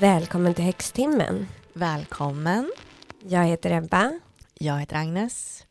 Välkommen till Häxtimmen. Välkommen. Jag heter Ebba. Jag heter Agnes.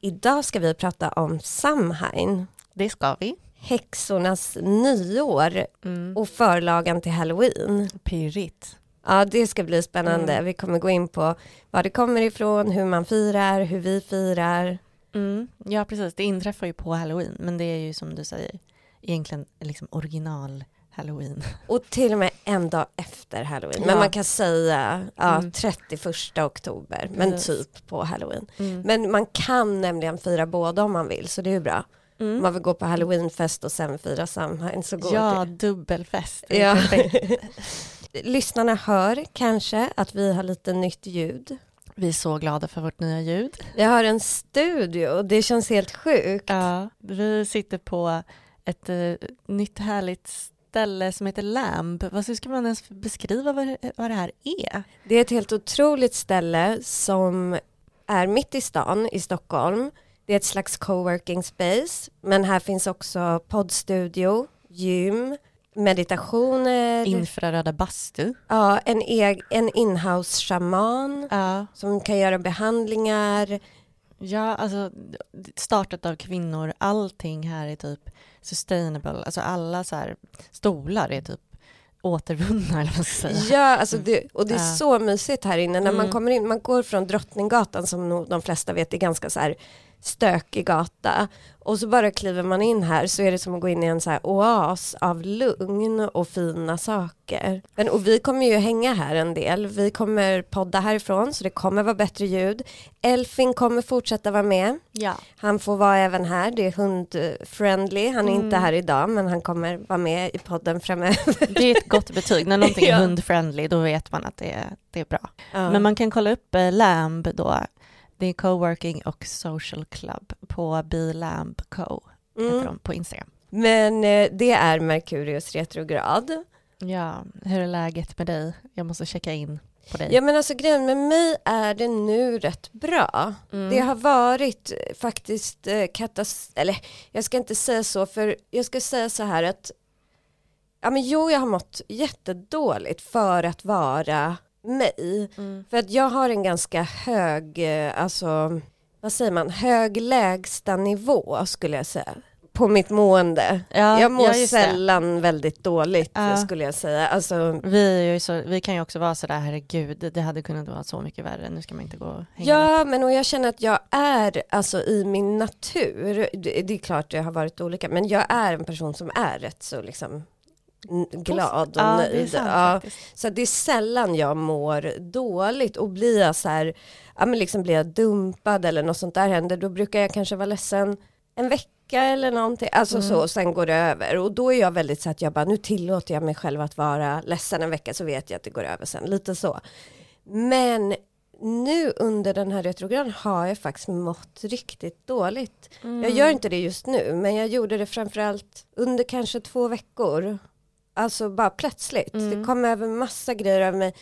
Idag ska vi prata om Samhain, Det ska vi. häxornas nyår Mm. och förlagan till Halloween. Pirrigt. Ja, det ska bli spännande. Mm. Vi kommer gå in på var det kommer ifrån, hur man firar, hur vi firar. Mm. Ja, precis. Det inträffar ju på halloween, men det är ju som du säger egentligen liksom original halloween. Och till och med en dag efter Halloween. Men Ja. man kan säga ja, Mm. 31 oktober, men Precis. typ på Halloween. Mm. Men man kan nämligen fira båda om man vill, så det är ju bra. Mm. man vill gå på Halloweenfest och sen fira Samhain så går Ja, det. dubbelfest. Det är Ja. Lyssnarna hör kanske att vi har lite nytt ljud. Vi är så glada för vårt nya ljud. Vi har en studio, det känns helt sjukt. Ja, vi sitter på ett eh, nytt härligt ställe som heter Lamb. Vad ska man ens beskriva vad, vad det här är? Det är ett helt otroligt ställe som är mitt i stan i Stockholm. Det är ett slags coworking space, men här finns också poddstudio, gym, meditationer, Infraröda bastu. ja, en, eg- en inhouse shaman Ja, som kan göra behandlingar. Ja, alltså startat av kvinnor, allting här är typ sustainable, alltså alla så här stolar är typ återvunna eller vad man ska säga. Ja, alltså det, och det är Ja. så mysigt här inne. När man Mm. kommer in, man går från Drottninggatan som nog de flesta vet är ganska så här stökig gata och så bara kliver man in här så är det som att gå in i en så här oas av lugn och fina saker. Men, och vi kommer ju hänga här en del. Vi kommer podda härifrån så det kommer vara bättre ljud. Elfin kommer fortsätta vara med. Ja. Han får vara även här, det är hundfriendly. Han är inte Mm. här idag men han kommer vara med i podden framöver. Det är ett gott betyg, när någonting är Ja. hundfriendly då vet man att det är, det är bra. Ja. Men man kan kolla upp eh, Lamb då, det är coworking och social club på Bilamb Co, heter Mm. de på Instagram. Men eh, det är Merkurius retrograd. Ja, hur är läget med dig? Jag måste checka in på dig. Ja men alltså grejen med mig är det nu rätt bra. Mm. Det har varit eh, faktiskt eh, katas... Eller jag ska inte säga så för jag ska säga så här att Ja men jo jag har mått jättedåligt för att vara mig. Mm. För att jag har en ganska hög, eh, alltså vad säger man, hög lägsta nivå skulle jag säga. På mitt mående. Ja, jag mår ja, just det. sällan väldigt dåligt Ja. skulle jag säga. Alltså, Vi, så, vi kan ju också vara sådär, herregud, det hade kunnat vara så mycket värre, nu ska man inte gå och hänga med. Ja, men och jag känner att jag är alltså i min natur, det, det är klart det har varit olika, men jag är en person som är rätt så liksom glad och ja, nöjd. Det är sant, ja, så det är sällan jag mår dåligt och blir jag så här, ja men liksom blir jag dumpad eller något sånt där händer, då brukar jag kanske vara ledsen en vecka eller någonting, alltså Mm. så, sen går det över och då är jag väldigt så att jag bara, nu tillåter jag mig själv att vara ledsen en vecka så vet jag att det går över sen, lite så. Men nu under den här retrograden har jag faktiskt mått riktigt dåligt. Mm. Jag gör inte det just nu, men jag gjorde det framförallt under kanske två veckor. Alltså bara plötsligt. Mm. Det kom över massa grejer över mig.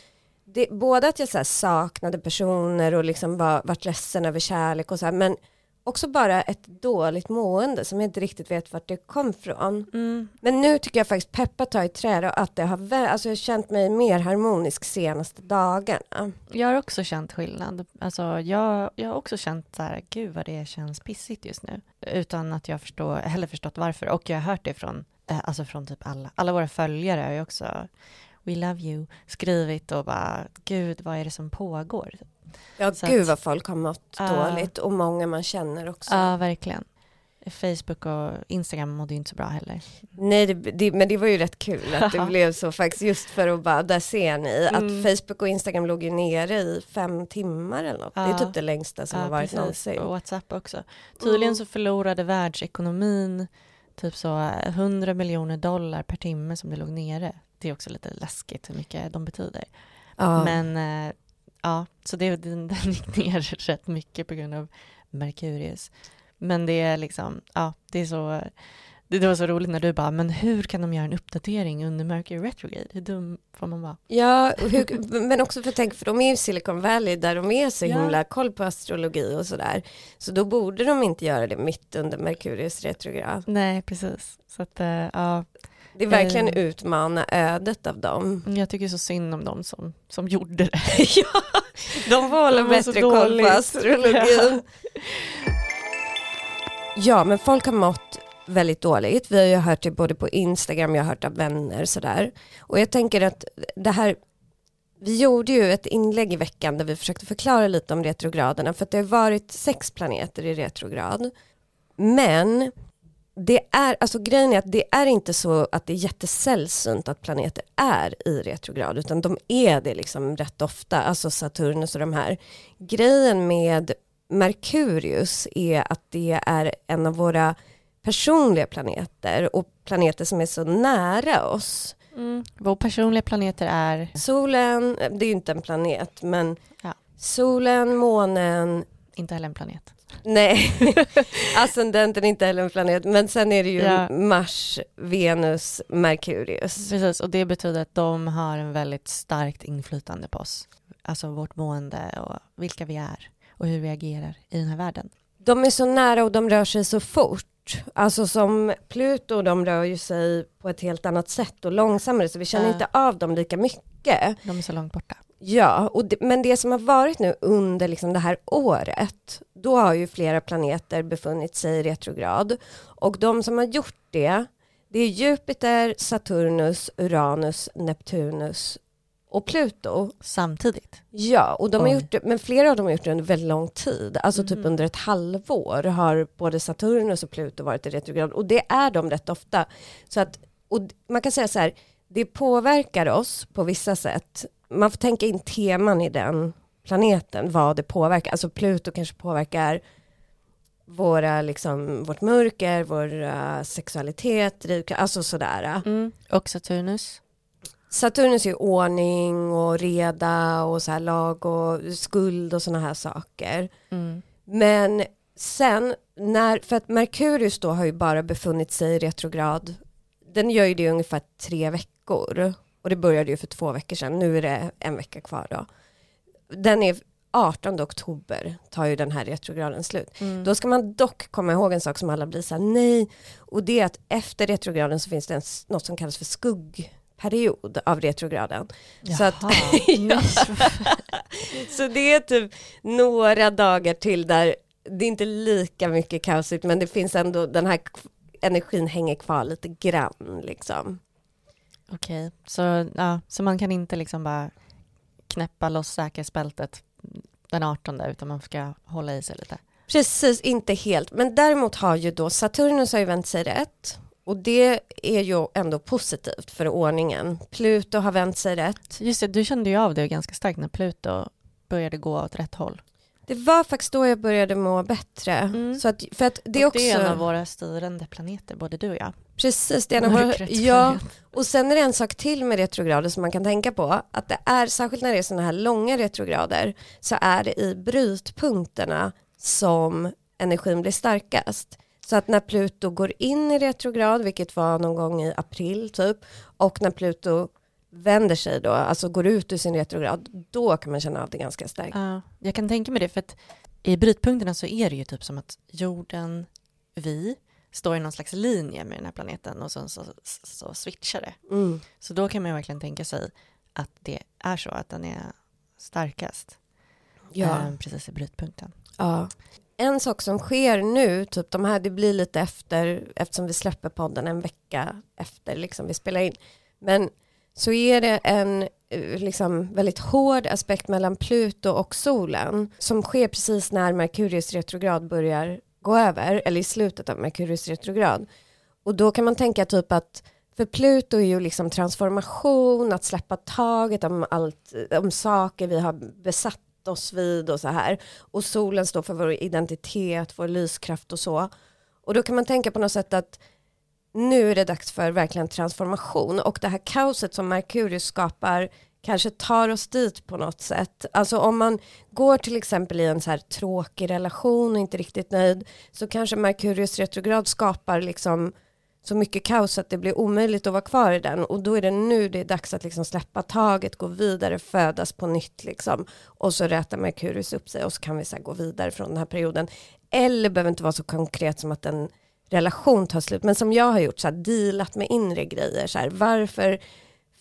Det, både att jag så saknade personer och liksom var, vart ledsen över kärlek och så här, men också bara ett dåligt mående som jag inte riktigt vet vart det kom från. Mm. Men nu tycker jag faktiskt peppa ta i trä och att det har, alltså jag har känt mig mer harmonisk senaste dagarna. Jag har också känt skillnad. Alltså, jag, jag har också känt så här, gud vad det känns pissigt just nu. Utan att jag förstår, heller förstått varför. Och jag har hört det från, alltså från typ alla. Alla våra följare har ju också, we love you, skrivit och bara, gud vad är det som pågår? Ja Så gud att- vad folk har mått Ja. dåligt och många man känner också. Ja, verkligen. Facebook och Instagram mådde ju inte så bra heller. Nej, det, det, men det var ju rätt kul att det blev så faktiskt just för att bara, där ser ni Mm. att Facebook och Instagram låg ju nere i fem timmar eller något. Det är Ja. typ det längsta som har varit precis. någonsin. Och WhatsApp också. Tydligen Mm. så förlorade världsekonomin typ så 100 miljoner dollar per timme som det låg nere. Det är också lite läskigt hur mycket de betyder. Ja. Men eh, ja, så det, den, den gick ner rätt mycket på grund av Merkurius. Men det är liksom, ja, det är så, Det, var så roligt när du bara, men hur kan de göra en uppdatering under Mercury Retrograde? Hur dum får man vara? Ja, hur, men också för tänk, för de är ju Silicon Valley där de är så Ja. himla koll på astrologi och sådär. Så då borde de inte göra det mitt under Merkurius retrograd. Nej, precis. Så att, eh, ja, Det är verkligen Eh. utmana ödet av dem. jag tycker så synd om dem som, som gjorde det. ja, de får hålla De bättre koll på astrologin. Ja, men folk har mått väldigt dåligt. Vi har ju hört det både på Instagram, jag har hört av vänner sådär. Och jag tänker att det här, vi gjorde ju ett inlägg i veckan där vi försökte förklara lite om retrograderna, för att det har varit sex planeter i retrograd. Men det är, alltså grejen är att det är inte så att det är jättesällsynt att planeter är i retrograd, utan de är det liksom rätt ofta, alltså Saturnus och de här. Grejen med Merkurius är att det är en av våra personliga planeter och planeter som är så nära oss. Mm. Vår personliga planeter är, Solen, det är ju inte en planet, men Ja. solen, månen, inte heller en planet. nej, ascendenten är inte heller en planet, men sen är det ju Ja. Mars, Venus, Merkurius. Precis, och det betyder att de har en väldigt starkt inflytande på oss. Alltså vårt mående och vilka vi är och hur vi agerar i den här världen. De är så nära och de rör sig så fort. Alltså som Pluto, de rör ju sig på ett helt annat sätt och långsammare, så vi känner Ja. inte av dem lika mycket. De är så långt borta. Ja, och det, men det som har varit nu under liksom det här året, då har ju flera planeter befunnit sig i retrograd. Och de som har gjort det, det är Jupiter, Saturnus, Uranus, Neptunus och Pluto. Samtidigt. Ja, och de har Oj. gjort det, men flera av dem har gjort det under väldigt lång tid. Alltså typ Mhm. under ett halvår har både Saturnus och Pluto varit i retrograd. Och det är de rätt ofta. Så att, och man kan säga så här, det påverkar oss på vissa sätt. Man får tänka in teman i den planeten, vad det påverkar. Alltså Pluto kanske påverkar våra, liksom, vårt mörker, vår sexualitet, alltså sådär. Mm. Och Saturnus. Saturnus är ordning och reda och så här lag och skuld och sådana här saker. Mm. Men sen när, för att Merkurius då har ju bara befunnit sig i retrograd, den gör ju det i ungefär tre veckor. Och det började ju för två veckor sedan, nu är det en vecka kvar då. Den är 18 oktober tar ju den här retrograden slut. Mm. Då ska man dock komma ihåg en sak som alla blir så här, nej, och det är att efter retrograden så finns det en, något som kallas för skuggperiod av retrograden. Så att- Jaha. Ja. Så det är typ några dagar till där det är inte lika mycket kaosigt men det finns ändå den här energin hänger kvar lite grann liksom. Okej, så, ja, så man kan inte liksom bara knäppa loss säkerhetsbältet den 18 utan man ska hålla i sig lite. Precis, inte helt. Men däremot har ju då Saturnus har ju vänt sig rätt. Och det är ju ändå positivt för ordningen. Pluto har vänt sig rätt. Just det, du kände ju av det ganska starkt när Pluto började gå åt rätt håll. Det var faktiskt då jag började må bättre. Mm. Så att, för att det är också... det är en av våra styrande planeter, både du och jag. Precis, det är en av våra, ja, och sen är det en sak till med retrograder som man kan tänka på. Att det är, särskilt när det är sådana här långa retrograder, så är det i brytpunkterna som energin blir starkast. Så att när Pluto går in i retrograd, vilket var någon gång i april typ, och när Pluto vänder sig då, alltså går ut ur sin retrograd, då kan man känna av det ganska starkt. Ja, jag kan tänka mig det, för att i brytpunkterna så är det ju typ som att jorden, vi, står i någon slags linje med den här planeten och sen så, så, så switchar det. Mm. Så då kan man verkligen tänka sig att det är så, att den är starkast Ja. eh, precis i brytpunkten. Ja. En sak som sker nu, typ de här, det blir lite efter, eftersom vi släpper podden en vecka efter liksom vi spelar in. Men så är det en eh, liksom, väldigt hård aspekt mellan Pluto och solen som sker precis när Merkurius retrograd börjar gå över, eller i slutet av Merkurius retrograd. Och då kan man tänka typ att för Pluto är ju liksom transformation, att släppa taget om allt, om saker vi har besatt oss vid och så här. Och solen står för vår identitet, vår lyskraft och så. Och då kan man tänka på något sätt att nu är det dags för verkligen transformation och det här kaoset som Merkurius skapar kanske tar oss dit på något sätt. Alltså om man går till exempel i en så här tråkig relation och inte riktigt nöjd så kanske Merkurius retrograd skapar liksom så mycket kaos att det blir omöjligt att vara kvar i den. Och då är det nu det är dags att liksom släppa taget, gå vidare, födas på nytt liksom. Och så rätar Merkurius upp sig och så kan vi så gå vidare från den här perioden. Eller behöver inte vara så konkret som att en relation tar slut, men som jag har gjort, så här, dealat med inre grejer, så här, varför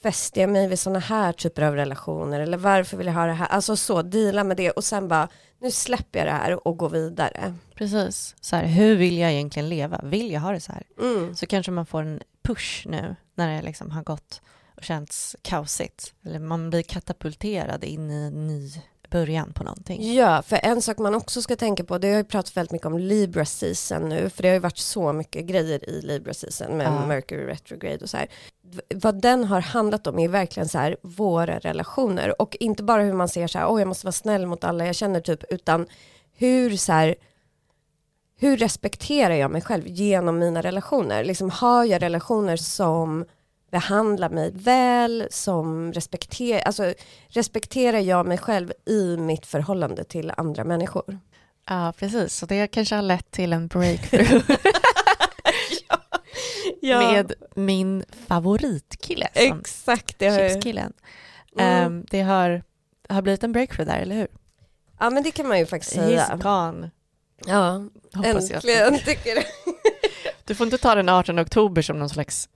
fäster jag mig vid sådana här typer av relationer eller varför vill jag ha det här, alltså så, deala med det och sen bara, nu släpper jag det här och går vidare. Precis, så här, hur vill jag egentligen leva? Vill jag ha det så här? Mm. Så kanske man får en push nu när det liksom har gått och känts kaosigt. Eller man blir katapulterad in i en ny början på någonting. Ja, för en sak man också ska tänka på, det har ju pratat väldigt mycket om Libra season nu, för det har ju varit så mycket grejer i Libra season med Ja. Mercury retrograde och så här. Vad den har handlat om är verkligen så här våra relationer och inte bara hur man ser så här, åh jag måste vara snäll mot alla jag känner typ, utan hur så här hur respekterar jag mig själv genom mina relationer? Liksom har jag relationer som behandlar mig väl, som respekterar, alltså respekterar jag mig själv i mitt förhållande till andra människor? Ja, precis. Så det kanske har lett till en breakthrough med min favoritkille som exakt. Det har, chipskillen. Mm. Ehm, det har, har blivit en breakthrough där, eller hur? ja men det kan man ju faktiskt He's säga. gone. Ja, Hoppas jag. äntligen tycker jag. Du får inte ta den 18 oktober som någon slags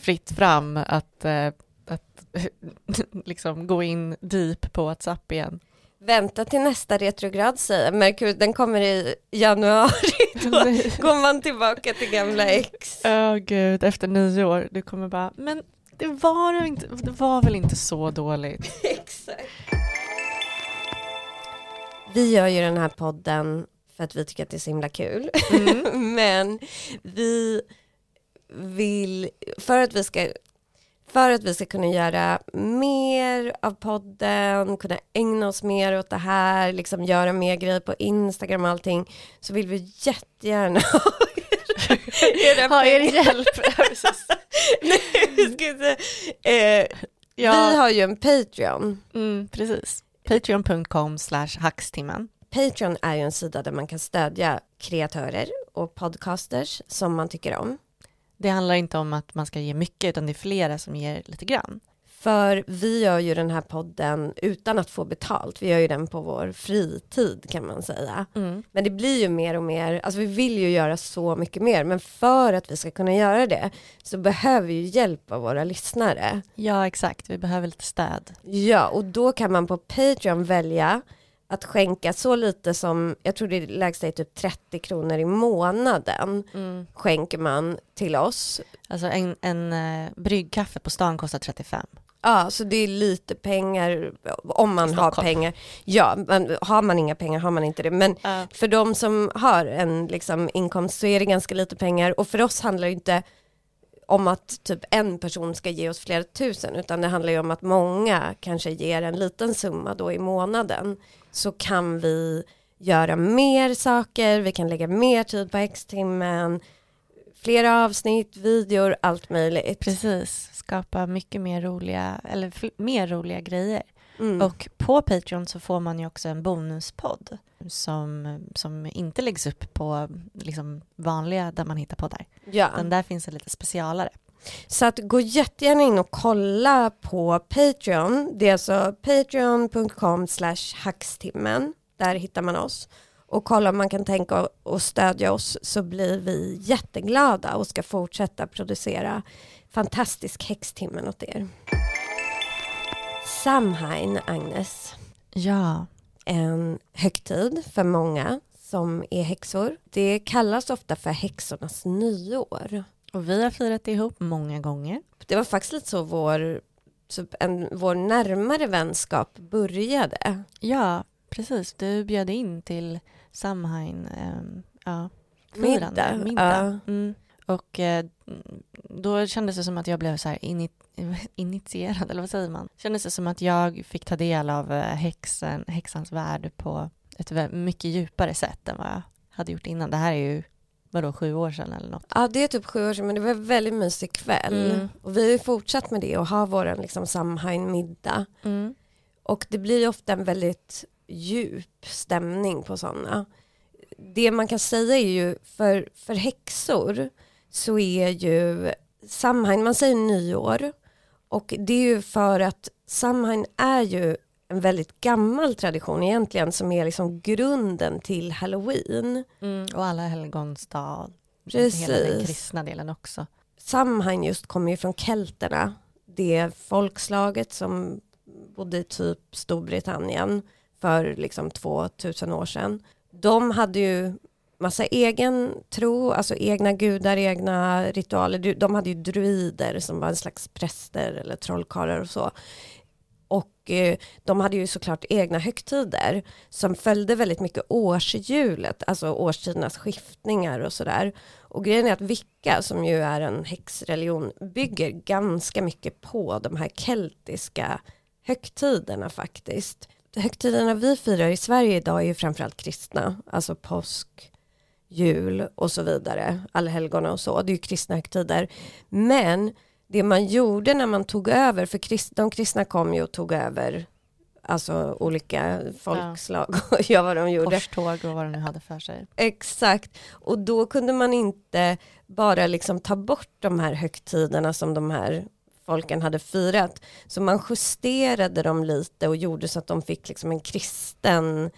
fritt fram att, eh, att liksom gå in deep på WhatsApp igen. Vänta till nästa retrograd säger Merkur, den kommer i januari. Då går man tillbaka till gamla ex. Åh gud, efter nio år, du kommer bara, men det var, väl inte, det var väl inte så dåligt? Exakt. Vi gör ju den här podden för att vi tycker att det är så himla kul. Mm. Men vi vill, för att vi ska för att vi ska kunna göra mer av podden, kunna ägna oss mer åt det här, liksom göra mer grejer på Instagram och allting, så vill vi jättegärna ha era Ha er hjälp. Nej, vi ska inte. Eh, Vi ja, har ju en Patreon. mm, precis. Patreon.com slash hackstimmen. Patreon är ju en sida där man kan stödja kreatörer och podcasters som man tycker om. Det handlar inte om att man ska ge mycket, utan det är flera som ger lite grann. För vi gör ju den här podden utan att få betalt. Vi gör ju den på vår fritid kan man säga. Mm. Men det blir ju mer och mer, alltså vi vill ju göra så mycket mer. Men för att vi ska kunna göra det så behöver vi ju hjälp av våra lyssnare. Ja, exakt. Vi behöver lite stöd. Ja, och då kan man på Patreon välja att skänka så lite som, jag tror det lägsta är typ 30 kronor i månaden skänker man till oss. Alltså en, en uh, bryggkaffe på stan kostar 35. Ja, så det är lite pengar om man I har Stockholm. pengar. Ja, men har man inga pengar har man inte det. Men Ja. för de som har en liksom, inkomst så är det ganska lite pengar och för oss handlar det inte om att typ en person ska ge oss flera tusen utan det handlar ju om att många kanske ger en liten summa då i månaden så kan vi göra mer saker, vi kan lägga mer tid på X-timmen, flera avsnitt, videor, allt möjligt. Precis, skapa mycket mer roliga, eller mer roliga grejer. Mm. Och på Patreon så får man ju också en bonuspodd som, som inte läggs upp på liksom vanliga där man hittar poddar. ja. Den där finns det lite specialare. Så att gå jättegärna in och kolla på Patreon. Det är alltså patreon.com slash hackstimmen. Där hittar man oss. Och kolla om man kan tänka och stödja oss så blir vi jätteglada och ska fortsätta producera fantastisk häxtimmen åt er. Samhain, Agnes. Ja, En högtid för många som är häxor. Det kallas ofta för häxornas nyår. och vi har firat det ihop många gånger. det var faktiskt lite så vår, typ en, vår närmare vänskap började. Ja, precis. Du bjöd in till Samhain, ehm, ja, firande, Middag, middag. Mm. Och eh, då kändes det som att jag blev så här ini- initierad, eller vad säger man? Kändes det som att jag fick ta del av eh, häxan, häxans värld på ett mycket djupare sätt än vad jag hade gjort innan. Det här är ju, vadå, sju år sedan eller något? Ja, det är typ sju år sedan, men det var en väldigt mysig kväll. Mm. Och vi har ju fortsatt med det och har vår liksom, Samhain-middag. Mm. Och det blir ju ofta en väldigt djup stämning på sådana. Det man kan säga är ju för, för häxor så är ju Samhain, man säger nyår och det är ju för att Samhain är ju en väldigt gammal tradition egentligen som är liksom grunden till halloween. Mm, och alla helgons dag. Precis. Hela den kristna delen också. Samhain just kommer ju från kelterna. Det folkslaget som bodde i typ Storbritannien för liksom 2000 år sedan. De hade ju massa egen tro, alltså egna gudar, egna ritualer. De hade ju druider som var en slags präster eller trollkarlar och så. Och eh, de hade ju såklart egna högtider som följde väldigt mycket årshjulet, alltså årstidernas skiftningar och sådär. Och grejen är att Vicka, som ju är en häxreligion, bygger ganska mycket på de här keltiska högtiderna faktiskt. Högtiderna vi firar i Sverige idag är ju framförallt kristna, alltså påsk, jul och så vidare, allhelgona och så, det är ju kristna högtider. Men det man gjorde när man tog över, för krist, de kristna kom ju och tog över alltså olika folkslag ja. och gör vad de gjorde. Korståg och vad de nu hade för sig. Exakt, och då kunde man inte bara liksom ta bort de här högtiderna som de här folken hade firat. Så man justerade dem lite och gjorde så att de fick liksom en kristen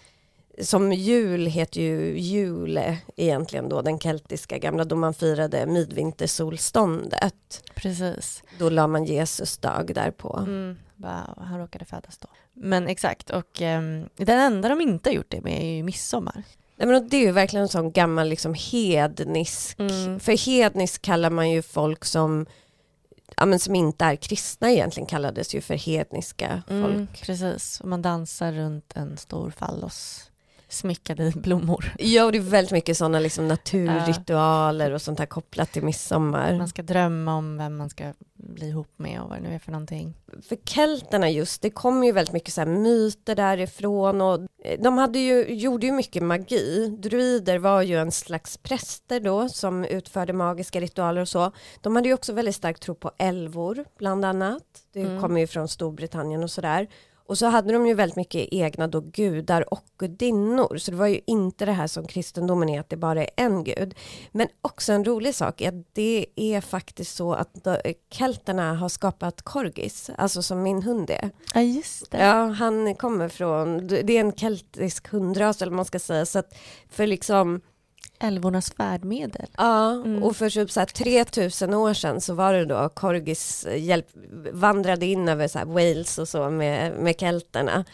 som jul heter ju jule egentligen då, den keltiska gamla, då man firade midvintersolståndet. Precis. Då la man Jesus dag därpå. Mm, wow, han råkade födas då. Men exakt, och um, den enda de inte har gjort det med är ju midsommar. Nej, men det är ju verkligen en sån gammal liksom hednisk, mm. för hednisk kallar man ju folk som ja, men som inte är kristna egentligen kallades ju för hedniska mm, folk. Mm, precis, och man dansar runt en stor fallos smyckade blommor. Ja, och det är väldigt mycket sådana liksom naturritualer och sånt här kopplat till midsommar. Man ska drömma om vem man ska bli ihop med och vad det nu är för någonting. För kelterna just, det kommer ju väldigt mycket så myter därifrån och eh, de hade ju, gjorde ju mycket magi. Druider var ju en slags präster då som utförde magiska ritualer och så. De hade ju också väldigt stark tro på älvor bland annat. Det mm. kommer ju från Storbritannien och sådär. Och så hade de ju väldigt mycket egna då gudar och gudinnor. Så det var ju inte det här som kristendomen är, att det bara är en gud. Men också en rolig sak är att det är faktiskt så att kelterna har skapat korgis, alltså som min hund är. Ja, just det. Ja, han kommer från, det är en keltisk hundras eller man ska säga. Så att för liksom älvornas färdmedel. Ja, mm. och för typ så här 3000 år sedan så var det då Korgis hjälp, vandrade in över så Wales och så med, med kelterna.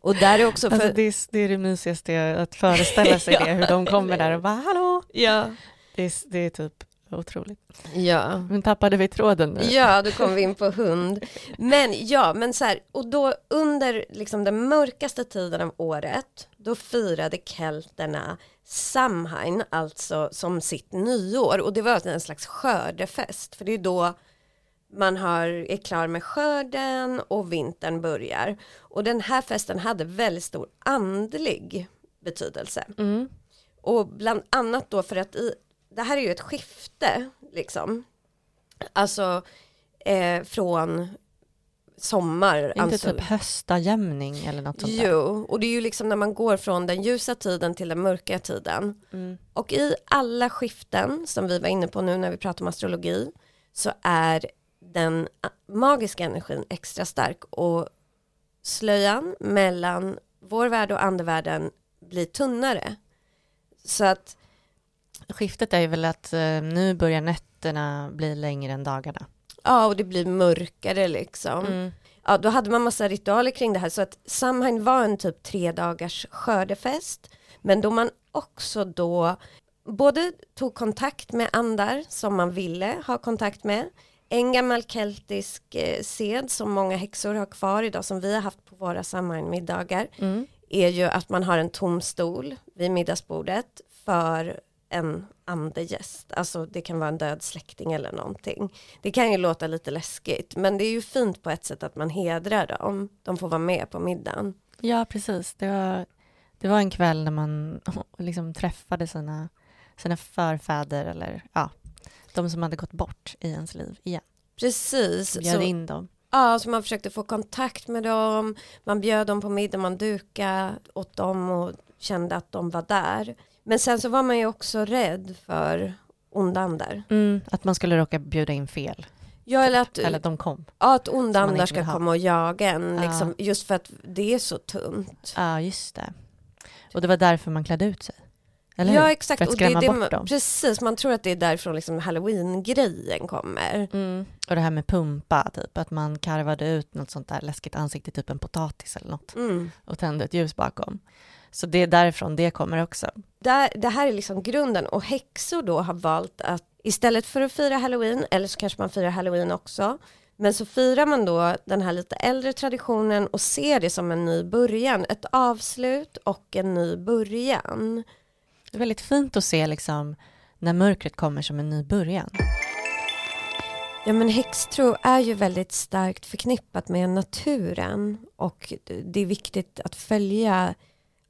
Och där är också för... Alltså det, är, det är det mysigaste att föreställa sig ja, det, hur de kommer där och bara hallå. Ja. Det är, det är typ otroligt. Ja. Men tappade vi tråden nu? Ja, då kom vi in på hund. Men ja, men så här, och då under liksom den mörkaste tiden av året, då firade kelterna Samhain, alltså som sitt nyår. Och det var en slags skördefest, för det är då man har, är klar med skörden och vintern börjar. Och den här festen hade väldigt stor andlig betydelse. Mm. Och bland annat då för att i, det här är ju ett skifte liksom. Alltså eh, från sommar. Inte alltså, typ höstajämning eller något sånt där. Jo, och det är ju liksom när man går från den ljusa tiden till den mörka tiden. Mm. Och i alla skiften som vi var inne på nu när vi pratar om astrologi så är den magiska energin extra stark och slöjan mellan vår värld och andevärlden blir tunnare. Så att Skiftet är väl att eh, nu börjar nätterna bli längre än dagarna. Ja, och det blir mörkare liksom. Mm. Ja, då hade man massa ritualer kring det här så att Samhain var en typ tre dagars skördefest. Men då man också då både tog kontakt med andar som man ville ha kontakt med. En gammal keltisk eh, sed som många häxor har kvar idag som vi har haft på våra Samhain-middagar mm. är ju att man har en tom stol vid middagsbordet för en andegäst. Alltså det kan vara en död släkting eller någonting. Det kan ju låta lite läskigt men det är ju fint på ett sätt att man hedrar dem. De får vara med på middagen. Ja precis. Det var, det var en kväll när man liksom träffade sina, sina förfäder eller ja, de som hade gått bort i ens liv igen. Precis. Bjöd så, in dem. Ja, så man försökte få kontakt med dem. Man bjöd dem på middag, man dukade åt dem och kände att de var där. Men sen så var man ju också rädd för onda andar. Mm, att man skulle råka bjuda in fel. Ja, eller att, Eller de kom. ja, att onda Som man andar inte ska komma och jaga en, Ja. liksom, just för att det är så tunt. Ja, just det. Och det var därför man klädde ut sig. Eller ja, hur? exakt. För att och det skrämma det bort dem. Precis, man tror att det är därifrån liksom halloween-grejen kommer. Mm. Och det här med pumpa, typ. Att man karvade ut något sånt där läskigt ansikte, typ en potatis eller något. Mm. Och tände ett ljus bakom. Så det är därifrån det kommer också. Där, det här är liksom grunden och häxor då har valt att istället för att fira halloween, eller så kanske man firar halloween också, men så firar man då den här lite äldre traditionen och ser det som en ny början, ett avslut och en ny början. Det är väldigt fint att se liksom när mörkret kommer som en ny början. Ja men häxtro är ju väldigt starkt förknippat med naturen och det är viktigt att följa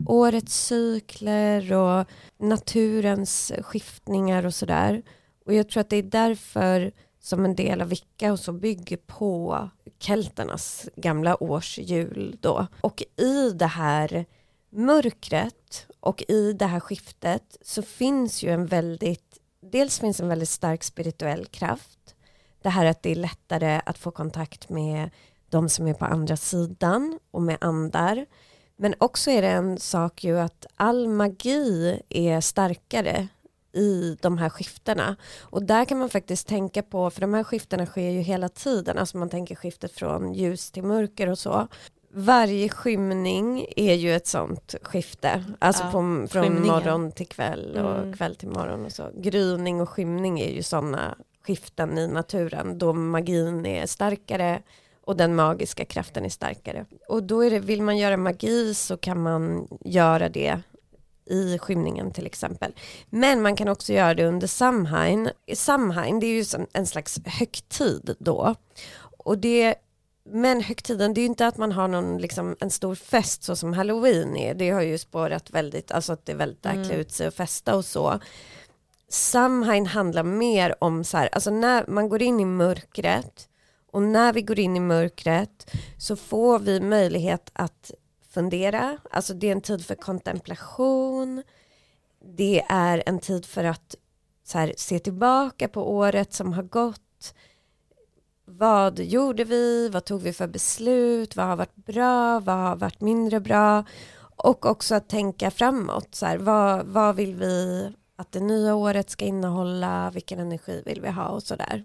årets cykler och naturens skiftningar och sådär. Och jag tror att det är därför som en del av Vicka och så bygger på kelternas gamla årshjul då. Och i det här mörkret och i det här skiftet så finns ju en väldigt, dels finns en väldigt stark spirituell kraft. Det här att det är lättare att få kontakt med de som är på andra sidan och med andar. Men också är det en sak ju att all magi är starkare i de här skiftena. Och där kan man faktiskt tänka på, för de här skiftena sker ju hela tiden, alltså man tänker skiftet från ljus till mörker och så. Varje skymning är ju ett sånt skifte, alltså Ja, på, från skymningen. morgon till kväll och Mm. kväll till morgon och så. Gryning och skymning är ju sådana skiften i naturen då magin är starkare och den magiska kraften är starkare. Och då är det, vill man göra magi så kan man göra det i skymningen till exempel. Men man kan också göra det under Samhain. Samhain det är ju en slags högtid då. Och det, men högtiden det är ju inte att man har någon, liksom, en stor fest så som halloween är. Det har ju spårat väldigt, alltså att det är väldigt Mm. klä ut sig och festa och så. Samhain handlar mer om så här, alltså när man går in i mörkret och när vi går in i mörkret så får vi möjlighet att fundera, alltså det är en tid för kontemplation, det är en tid för att så här, se tillbaka på året som har gått, vad gjorde vi, vad tog vi för beslut, vad har varit bra, vad har varit mindre bra? Och också att tänka framåt, så här, vad, vad vill vi att det nya året ska innehålla, vilken energi vill vi ha? Och sådär.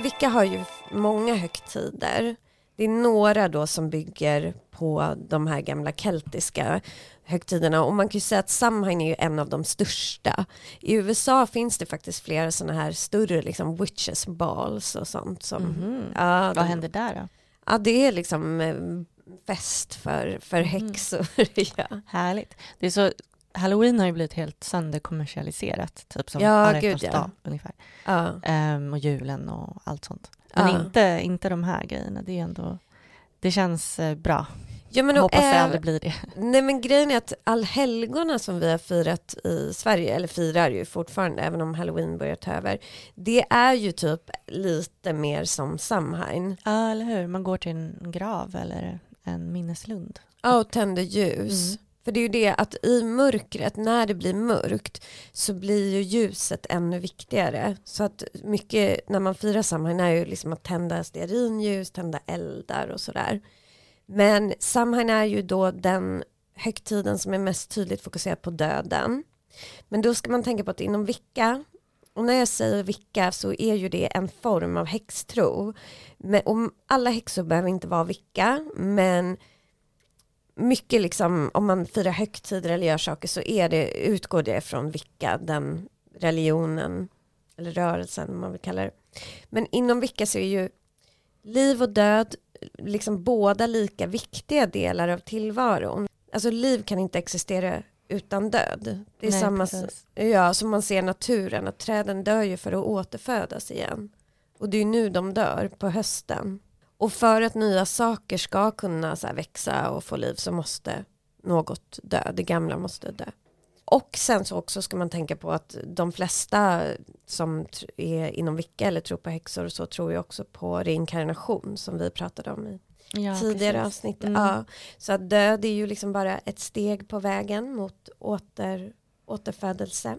Vilka har ju många högtider. Det är några då som bygger på de här gamla keltiska högtiderna och man kan ju säga att Samhain är ju en av de största. I USA finns det faktiskt flera sådana här större liksom witches balls och sånt som Mhm. ja, Vad de- händer där då? Ja det är liksom eh, fest för, för Mhm. häxor. ja. Härligt. Det är så, Halloween har ju blivit helt sönderkommersialiserat, typ som Ja, alla gud, ja. dag ungefär. Ja. Ehm, och julen och allt sånt. Men Ja. inte, inte de här grejerna, det är ändå, det känns eh, bra. Ja, men Hoppas det aldrig blir det. Nej men grejen är att allhelgona som vi har firat i Sverige, eller firar ju fortfarande även om halloween börjar ta över, det är ju typ lite mer som Samhain. Ja, eller hur? Man går till en grav eller en minneslund. Ja, och tänder ljus. Mm. För det är ju det att i mörkret, när det blir mörkt, så blir ju ljuset ännu viktigare. Så att mycket när man firar Samhain är ju liksom att tända stearinljus, tända eldar och sådär. Men Samhain är ju då den högtiden som är mest tydligt fokuserad på döden. Men då ska man tänka på att inom Vicka, och när jag säger Vicka så är ju det en form av häxtro. Men, och alla häxor behöver inte vara Vicka, men mycket liksom, om man firar högtider eller gör saker så är det, utgår det från Vicka, den religionen eller rörelsen man vill kalla det. Men inom Vicka så är ju liv och död liksom båda lika viktiga delar av tillvaron. Alltså liv kan inte existera utan död. Det är Nej, samma precis. ja, som man ser naturen, att träden dör ju för att återfödas igen. Och det är ju nu de dör, på hösten. Och för att nya saker ska kunna så växa och få liv så måste något dö, det gamla måste dö. Och sen så också ska man tänka på att de flesta som är inom Vicka eller tror på häxor och så tror ju också på reinkarnation som vi pratade om i Ja, tidigare precis. avsnitt. Mm. Ja, så att död är ju liksom bara ett steg på vägen mot åter, återfödelse.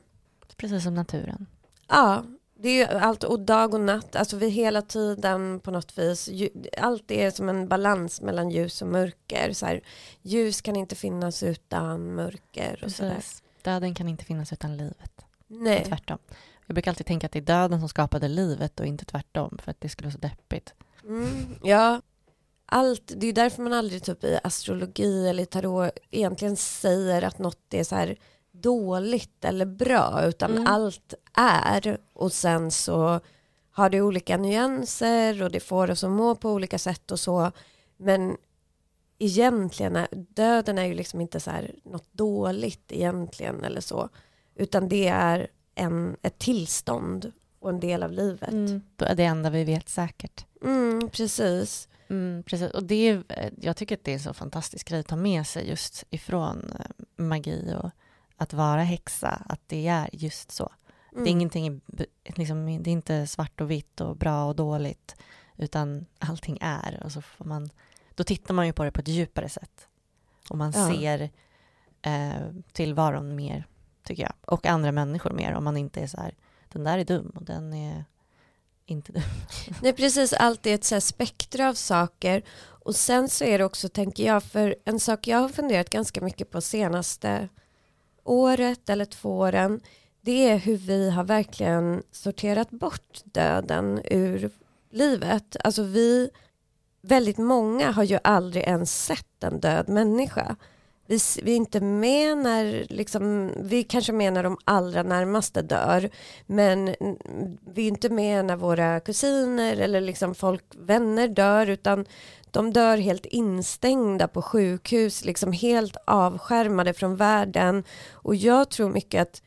Precis som naturen. Ja, det är ju allt och dag och natt, alltså vi hela tiden på något vis, allt är som en balans mellan ljus och mörker. Så här, ljus kan inte finnas utan mörker och sådär. Döden kan inte finnas utan livet. Nej. Och tvärtom. Jag brukar alltid tänka att det är döden som skapade livet och inte tvärtom, för att det skulle vara så deppigt. Mm, ja, allt, det är därför man aldrig typ i astrologi eller tarot egentligen säger att något är så här dåligt eller bra utan mm. allt är och sen så har det olika nyanser och det får oss att må på olika sätt och så men egentligen är, döden är ju liksom inte så här något dåligt egentligen eller så utan det är en, ett tillstånd och en del av livet. Mm, det enda vi vet säkert. Mm, precis. Mm, precis. Och det är, jag tycker att det är en så fantastisk grej att ta med sig just ifrån eh, magi och att vara häxa, att det är just så. Mm. Det är mm. ingenting, liksom, det är inte svart och vitt och bra och dåligt, utan allting är. Och så får man, då tittar man ju på det på ett djupare sätt. Och man ja. ser eh, tillvaron mer, tycker jag. Och andra människor mer, om man inte är så här, den där är dum och den är inte dum. Nej, precis. Allt är ett så spektra av saker. Och sen så är det också, tänker jag, för en sak jag har funderat ganska mycket på senaste året eller två åren det är hur vi har verkligen sorterat bort döden ur livet. Alltså vi, väldigt många har ju aldrig ens sett en död människa. Vi, vi är inte med när, liksom, vi kanske med när de allra närmaste dör, men vi är inte med när våra kusiner eller liksom folk, vänner dör, utan de dör helt instängda på sjukhus, liksom helt avskärmade från världen. Och jag tror mycket att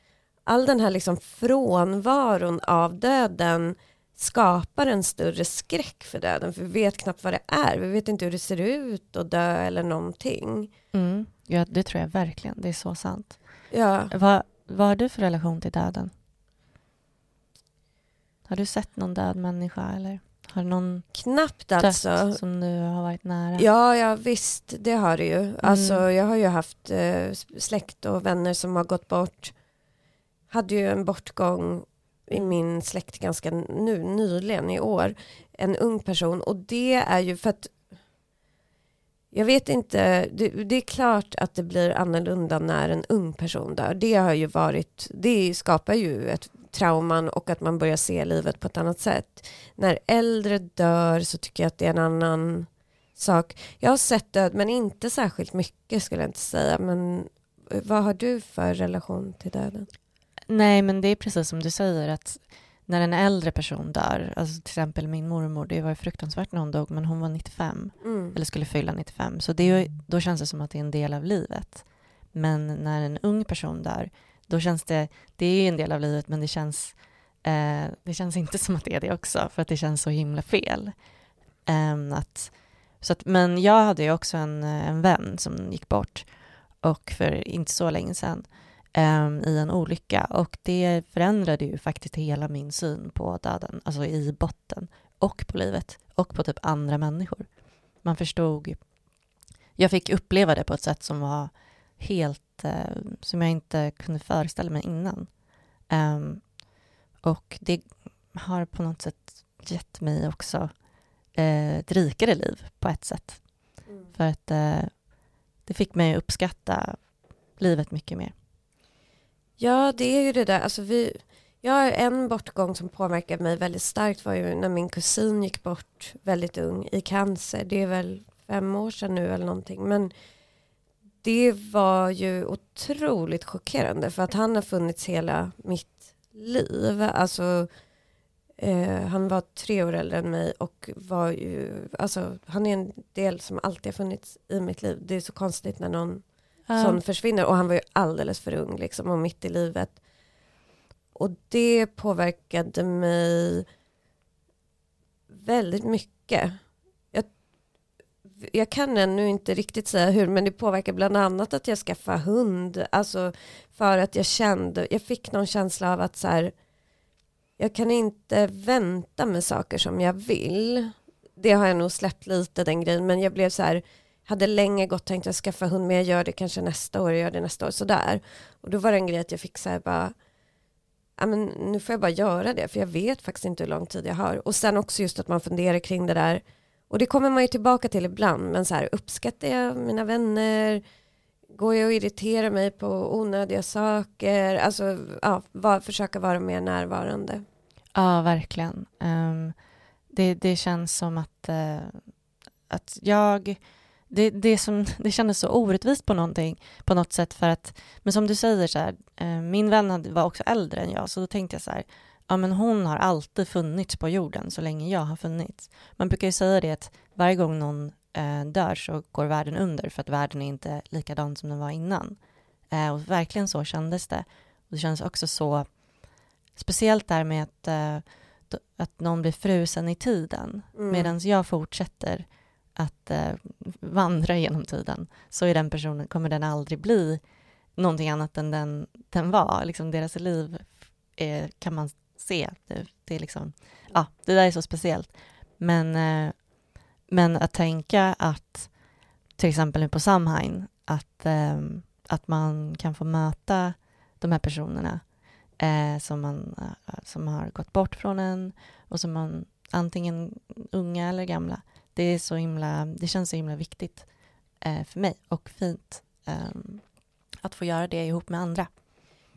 all den här liksom frånvaron av döden skapar en större skräck för döden, för vi vet knappt vad det är. Vi vet inte hur det ser ut att dö eller någonting. Mm. Ja, det tror jag verkligen. Det är så sant. Ja. Vad, vad har du för relation till döden? Har du sett någon död människa eller? Har någon Knappt alltså. som du har varit nära? Ja, ja visst, det har det ju. Mm. Alltså, jag har ju haft eh, släkt och vänner som har gått bort. Hade ju en bortgång i min släkt ganska nu, nyligen i år. En ung person och det är ju för att jag vet inte, det, det, är klart att det blir annorlunda när en ung person dör. Det har ju varit, det skapar ju ett trauman och att man börjar se livet på ett annat sätt. När äldre dör så tycker jag att det är en annan sak. Jag har sett död men inte särskilt mycket skulle jag inte säga. Men vad har du för relation till döden? Nej men det är precis som du säger att när en äldre person dör, alltså till exempel min mormor, det var fruktansvärt när hon dog, men hon var 95, mm. eller skulle fylla 95, så det, då känns det som att det är en del av livet. Men när en ung person dör, då känns det, det är en del av livet, men det känns, eh, det känns inte som att det är det också, för att det känns så himla fel. Um, att, så att, men jag hade ju också en, en vän som gick bort, och för inte så länge sedan, um, i en olycka och det förändrade ju faktiskt hela min syn på döden, alltså i botten och på livet och på typ andra människor. Man förstod, jag fick uppleva det på ett sätt som var helt, uh, som jag inte kunde föreställa mig innan. Um, och det har på något sätt gett mig också uh, ett rikare liv på ett sätt. Mm. För att uh, det fick mig att uppskatta livet mycket mer. Ja, det är ju det där. Alltså vi, ja, en bortgång som påverkade mig väldigt starkt var ju när min kusin gick bort väldigt ung i cancer. Det är väl fem år sedan nu eller någonting. Men det var ju otroligt chockerande för att han har funnits hela mitt liv. Alltså, eh, han var tre år äldre än mig och var ju, alltså, han är en del som alltid har funnits i mitt liv. Det är så konstigt när någon ja. som försvinner. Och han var ju alldeles för ung liksom och mitt i livet. Och det påverkade mig väldigt mycket. Jag, jag kan ännu inte riktigt säga hur, men det påverkar bland annat att jag skaffade hund. Alltså för att jag kände, jag fick någon känsla av att så här, jag kan inte vänta med saker som jag vill. Det har jag nog släppt lite den grejen, men jag blev så här, hade länge gått tänkt att skaffa hund men jag gör det kanske nästa år, jag gör det nästa år, sådär. Och då var det en grej att jag fick så här bara, ja, men nu får jag bara göra det, för jag vet faktiskt inte hur lång tid jag har. Och sen också just att man funderar kring det där, och det kommer man ju tillbaka till ibland, men så här, uppskattar jag mina vänner? Går jag och irriterar mig på onödiga saker? Alltså, ja, var, försöka vara mer närvarande. Ja, verkligen. Um, det, det känns som att, uh, att jag... Det, det, som, det kändes så orättvist på någonting, på något sätt för att, men som du säger så här, uh, min vän var också äldre än jag, så då tänkte jag så här, ja men hon har alltid funnits på jorden så länge jag har funnits. Man brukar ju säga det att varje gång någon uh, dör så går världen under för att världen är inte likadan som den var innan. och verkligen så kändes det. Och det kändes också så Speciellt där med att, uh, att någon blir frusen i tiden mm. medan jag fortsätter att eh, vandra genom tiden så är den personen, kommer den aldrig bli någonting annat än den, den var. Liksom deras liv är, kan man se. Det, det, är liksom, ja, det där är så speciellt. Men, eh, men att tänka att till exempel nu på Samhain att, eh, att man kan få möta de här personerna eh, som, man, eh, som har gått bort från en och som man antingen unga eller gamla. Det, är så himla, det känns så himla viktigt eh, för mig och fint ehm, att få göra det ihop med andra.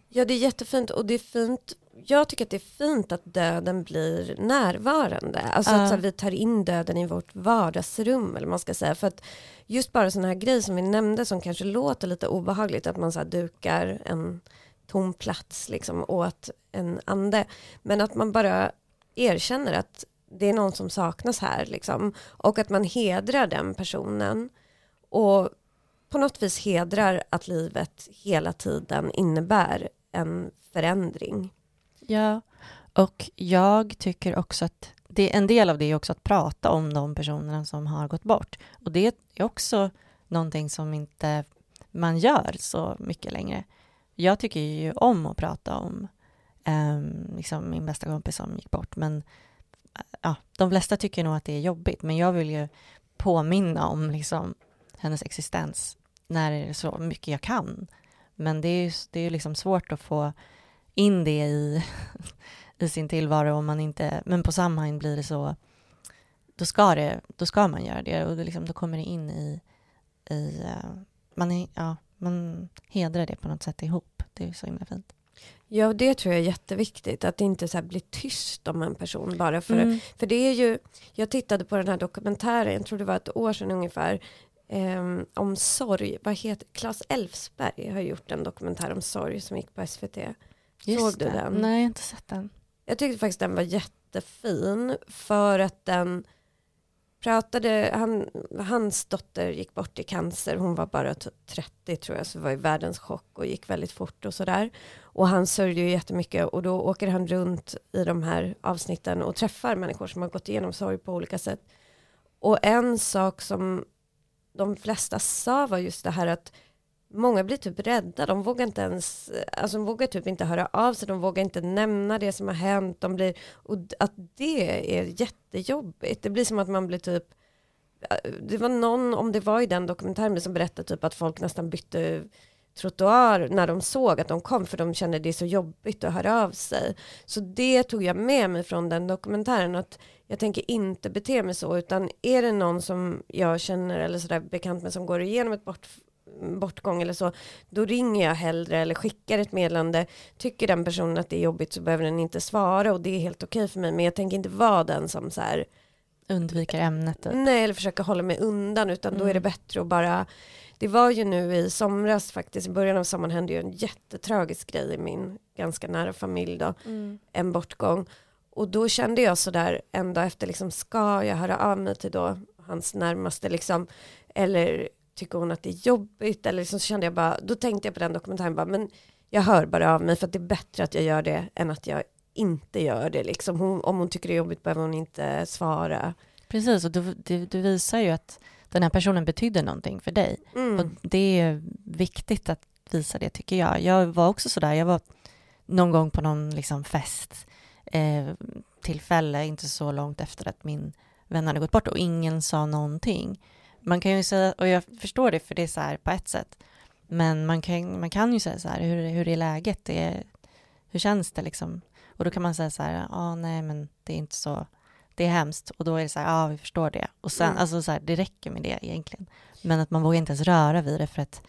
Ja, det är jättefint och det är fint. Jag tycker att det är fint att döden blir närvarande. Alltså uh. att vi tar in döden i vårt vardagsrum eller man ska säga. För att just bara sådana här grejer som vi nämnde som kanske låter lite obehagligt. Att man så dukar en tom plats liksom åt en ande. Men att man bara erkänner att det är någon som saknas här liksom. Och att man hedrar den personen. Och på något vis hedrar att livet hela tiden innebär en förändring. Ja, och jag tycker också att det, en del av det är också att prata om de personerna som har gått bort. Och det är också någonting som inte man gör så mycket längre jag tycker ju om att prata om um, liksom min bästa kompis som gick bort, men ja, de flesta tycker nog att det är jobbigt, men jag vill ju påminna om liksom hennes existens när det är så mycket jag kan. Men det är ju det är liksom svårt att få in det i, i sin tillvaro om man inte, men på Samhain blir det så, då ska, det, då ska man göra det och det liksom, då kommer det in i, i eh, man, är, ja, man hedrar det på något sätt ihop. Det är så himla fint. Ja, det tror jag är jätteviktigt. Att inte så bli tyst om en person bara. För, mm. för det är ju, jag tittade på den här dokumentären, jag tror det var ett år sedan ungefär, eh, om sorg. Vad heter, Claes Elfsberg har gjort en dokumentär om sorg som gick på SVT. Just Såg du det. den? Nej, jag har inte sett den. Jag tyckte faktiskt den var jättefin för att den pratade, han, hans dotter gick bort i cancer, hon var bara 30 tror jag, så det var i världens chock och gick väldigt fort och sådär. Och han sörjde ju jättemycket och då åker han runt i de här avsnitten och träffar människor som har gått igenom sorg på olika sätt. Och en sak som de flesta sa var just det här att många blir typ rädda, de vågar inte ens, alltså de vågar typ inte höra av sig, de vågar inte nämna det som har hänt, de blir, och att det är jättejobbigt, det blir som att man blir typ, det var någon, om det var i den dokumentären som berättade typ att folk nästan bytte trottoar när de såg att de kom för de kände det så jobbigt att höra av sig. Så det tog jag med mig från den dokumentären att jag tänker inte bete mig så utan är det någon som jag känner eller sådär bekant med som går igenom ett bort, bortgång eller så, då ringer jag hellre eller skickar ett meddelande. Tycker den personen att det är jobbigt så behöver den inte svara och det är helt okej för mig. Men jag tänker inte vara den som så här undviker ämnet. Typ. Nej, eller försöka hålla mig undan, utan mm. då är det mm. bättre att bara det var ju nu i somras faktiskt, i början av sommaren hände ju en jättetragisk grej i min ganska nära familj då, mm. en bortgång. Och då kände jag sådär en dag efter, liksom, ska jag höra av mig till då hans närmaste, liksom, eller tycker hon att det är jobbigt eller liksom så kände jag bara, då tänkte jag på den dokumentären bara, men jag hör bara av mig för att det är bättre att jag gör det än att jag inte gör det liksom. Hon, om hon tycker det är jobbigt behöver hon inte svara. Precis, och du, du, du visar ju att den här personen betyder någonting för dig. Mm. Och det är viktigt att visa det tycker jag. Jag var också sådär, jag var någon gång på någon liksom fest eh, tillfälle, inte så långt efter att min vän hade gått bort och ingen sa någonting man kan ju säga, och jag förstår det för det är så här på ett sätt, men man kan, man kan ju säga så här, hur, hur är läget? Det är, hur känns det liksom? Och då kan man säga så här, ja nej men det är inte så, det är hemskt och då är det så här, ja vi förstår det. Och sen, Mm. alltså så här, det räcker med det egentligen. Men att man vågar inte ens röra vid det för att,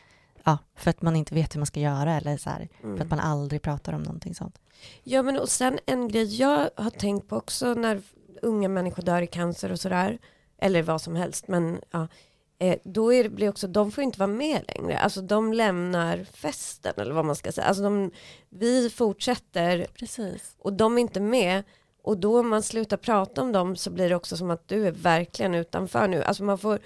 ja, för att man inte vet hur man ska göra eller så här, för Mm. att man aldrig pratar om någonting sånt. Ja men och sen en grej jag har tänkt på också när unga människor dör i cancer och sådär, eller vad som helst, men ja, eh, då är det, blir också, de får inte vara med längre, alltså de lämnar festen eller vad man ska säga, alltså de, vi fortsätter Precis. och de är inte med. Och då om man slutar prata om dem så blir det också som att du är verkligen utanför nu, alltså man får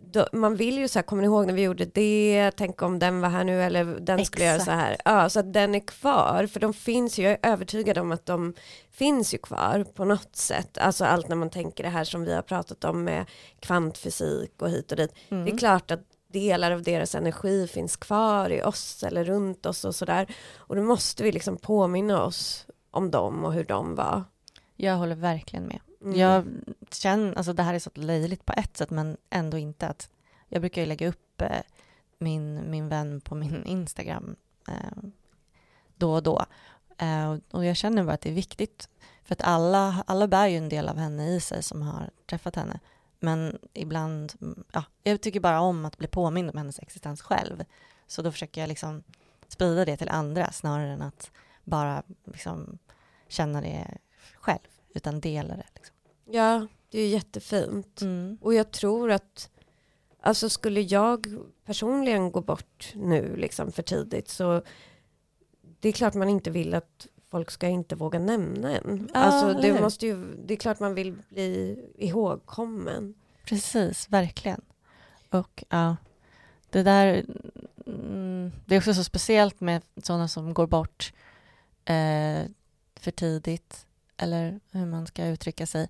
då, man vill ju så här, kommer ni ihåg när vi gjorde det, tänk om den var här nu eller den skulle göra så här. Ja, så att den är kvar, för de finns ju, jag är övertygad om att de finns ju kvar på något sätt. Alltså allt när man tänker det här som vi har pratat om med kvantfysik och hit och dit. Mm. Det är klart att delar av deras energi finns kvar i oss eller runt oss och sådär. Och då måste vi liksom påminna oss om dem och hur de var. Jag håller verkligen med. Mm. Jag känner, alltså det här är så löjligt på ett sätt men ändå inte att jag brukar ju lägga upp eh, min, min vän på min Instagram eh, då och då. Eh, och- jag känner bara att det är viktigt för att alla, alla bär ju en del av henne i sig som har träffat henne. Men ibland, mm, ja, jag tycker bara om att bli påmind om hennes existens själv. Så då försöker jag liksom sprida det till andra snarare än att bara liksom känna det själv, utan dela det. Liksom. Ja, det är jättefint. Mm. Och jag tror att, alltså skulle jag personligen gå bort nu liksom för tidigt så det är klart man inte vill att folk ska inte våga nämna en. Ja, alltså det måste ju, det är klart man vill bli ihågkommen. Precis, verkligen. Och ja, det där, mm, det är också så speciellt med sådana som går bort eh, för tidigt, eller hur man ska uttrycka sig,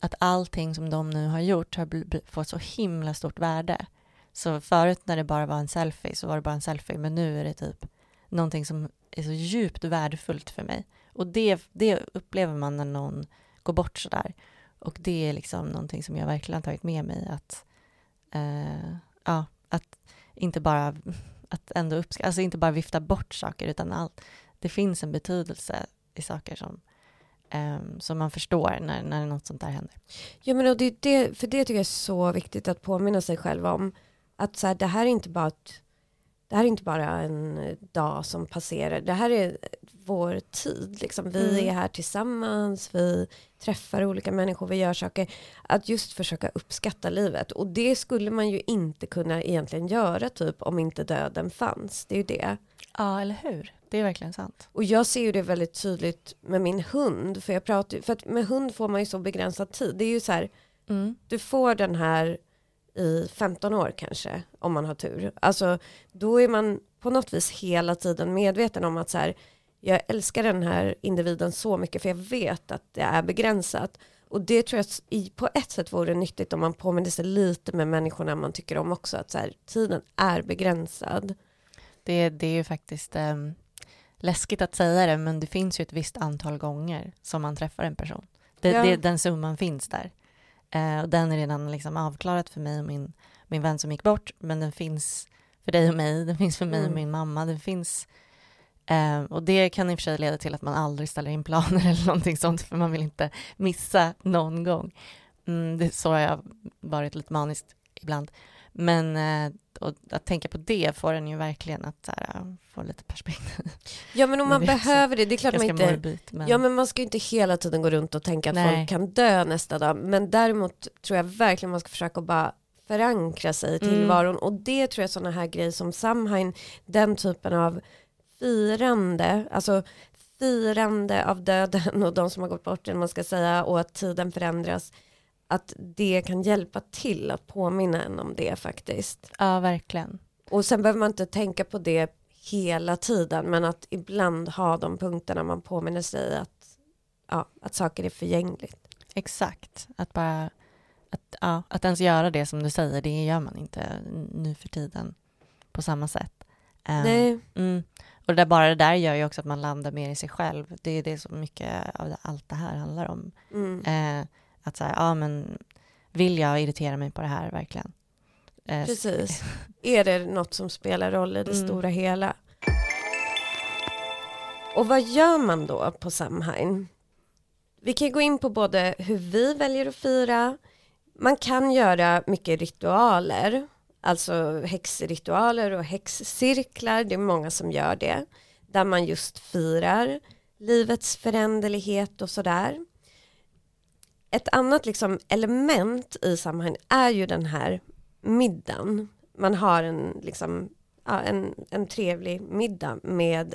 att allting som de nu har gjort har fått så himla stort värde. Så förut när det bara var en selfie så var det bara en selfie, men nu är det typ någonting som är så djupt värdefullt för mig. Och det, det upplever man när någon går bort sådär. Och det är liksom någonting som jag verkligen tagit med mig att, eh, ja, att inte bara, att ändå uppskatta, alltså inte bara vifta bort saker utan allt, det finns en betydelse i saker som, ehm, som man förstår när, när något sånt där händer. Ja men och det, det, för det tycker jag är så viktigt att påminna sig själv om. Att så här, det här är inte bara ett, det här är inte bara en dag som passerar. Det här är vår tid. Liksom. Vi Mm. är här tillsammans, vi träffar olika människor, vi gör saker. Att just försöka uppskatta livet. Och det skulle man ju inte kunna egentligen göra typ om inte döden fanns. Det är ju det. Ja, eller hur? Det är verkligen sant. Och jag ser ju det väldigt tydligt med min hund. För, jag pratar, för att med hund får man ju så begränsad tid. Det är ju så här, Mm. du får den här i 15 år kanske, om man har tur. Alltså, då är man på något vis hela tiden medveten om att så här, jag älskar den här individen så mycket för jag vet att det är begränsat. Och det tror jag på ett sätt vore nyttigt om man påminner sig lite med människorna man tycker om också, att så här, tiden är begränsad. Det, det är ju faktiskt ehm, läskigt att säga det, men det finns ju ett visst antal gånger som man träffar en person. Det, Ja. det, den summan finns där. Eh, och den är redan liksom avklarat för mig och min, min vän som gick bort, men den finns för dig och mig, den finns för mig och Mm. min mamma, den finns eh, och det kan i och för sig leda till att man aldrig ställer in planer eller någonting sånt, för man vill inte missa någon gång. Mm, det, så har jag varit lite maniskt ibland. Men eh, och att tänka på det får en ju verkligen att här, få lite perspektiv. Ja men om man också behöver det, det är klart man inte morbid. Men, Ja men man ska ju inte hela tiden gå runt och tänka att Nej. folk kan dö nästa dag. Men däremot tror jag verkligen man ska försöka bara förankra sig i Mm. tillvaron. Och det tror jag sådana här grejer som Samhain, den typen av firande, alltså firande av döden och de som har gått bort, eller man ska säga, och att tiden förändras, att det kan hjälpa till att påminna en om det faktiskt. Ja, verkligen. Och sen behöver man inte tänka på det hela tiden, men att ibland ha de punkterna man påminner sig att, ja, att saker är förgängligt. Exakt. Att bara att, ja, att ens göra det som du säger, det gör man inte nu för tiden på samma sätt. Eh, Nej, Mm. Och det där, bara det där gör ju också att man landar mer i sig själv. Det är det som mycket av allt det här handlar om. mm. Eh, att säga, ja men vill jag irritera mig på det här verkligen? Eh, precis. Är det något som spelar roll i det Mm. stora hela? Och vad gör man då på Samhain? Vi kan gå in på både hur vi väljer att fira, man kan göra mycket ritualer, alltså häxritualer och häxcirklar, det är många som gör det, där man just firar livets föränderlighet och sådär. Ett annat liksom element i sammanhanget är ju den här middagen. Man har en, liksom, ja, en, en trevlig middag med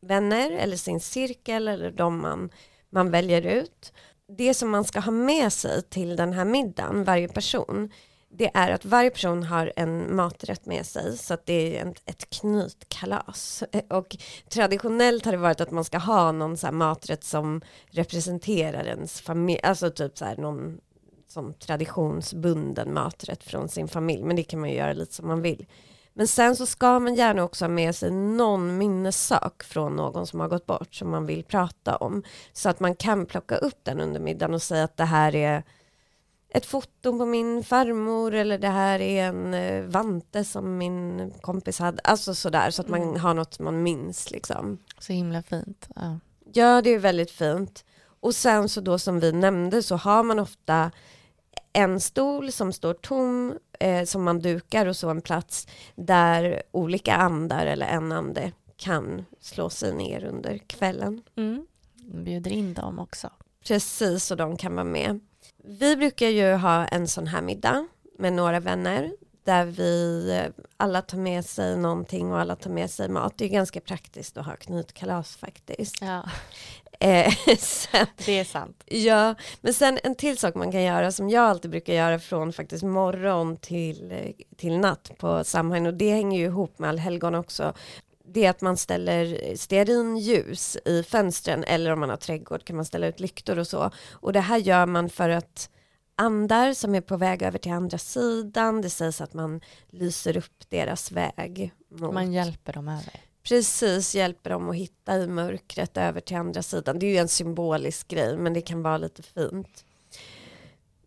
vänner eller sin cirkel eller de man, man väljer ut. Det som man ska ha med sig till den här middagen, varje person, det är att varje person har en maträtt med sig så att det är ett knytkalas. Eh, och traditionellt har det varit att man ska ha någon så maträtt som representerar ens familj, alltså typ så här någon som traditionsbunden maträtt från sin familj, men det kan man ju göra lite som man vill. Men sen så ska man gärna också ha med sig någon minnessak från någon som har gått bort som man vill prata om. Så att man kan plocka upp den under middagen och säga att det här är ett foto på min farmor eller det här är en eh, vante som min kompis hade. Alltså sådär så att man mm. har något man minns liksom. Så himla fint. Ja. ja, det är väldigt fint. Och sen så då som vi nämnde så har man ofta en stol som står tom eh, som man dukar och så en plats där olika andar eller en ande kan slå sig ner under kvällen. Mm. Bjuder in dem också. Precis, och de kan vara med. Vi brukar ju ha en sån här middag med några vänner där vi alla tar med sig någonting och alla tar med sig mat. Det är ganska praktiskt att ha knytkalas faktiskt. Ja. Eh, sen, det är sant. Ja, men sen en till sak man kan göra som jag alltid brukar göra från faktiskt morgon till, eh, till natt på Samhain och det hänger ju ihop med allhelgon också. Det är att man ställer stearinljus i fönstren eller om man har trädgård kan man ställa ut lyktor och så. Och det här gör man för att andar som är på väg över till andra sidan, det sägs att man lyser upp deras väg. Mot. Man hjälper dem över precis hjälper dem att hitta i mörkret över till andra sidan. Det är ju en symbolisk grej men det kan vara lite fint.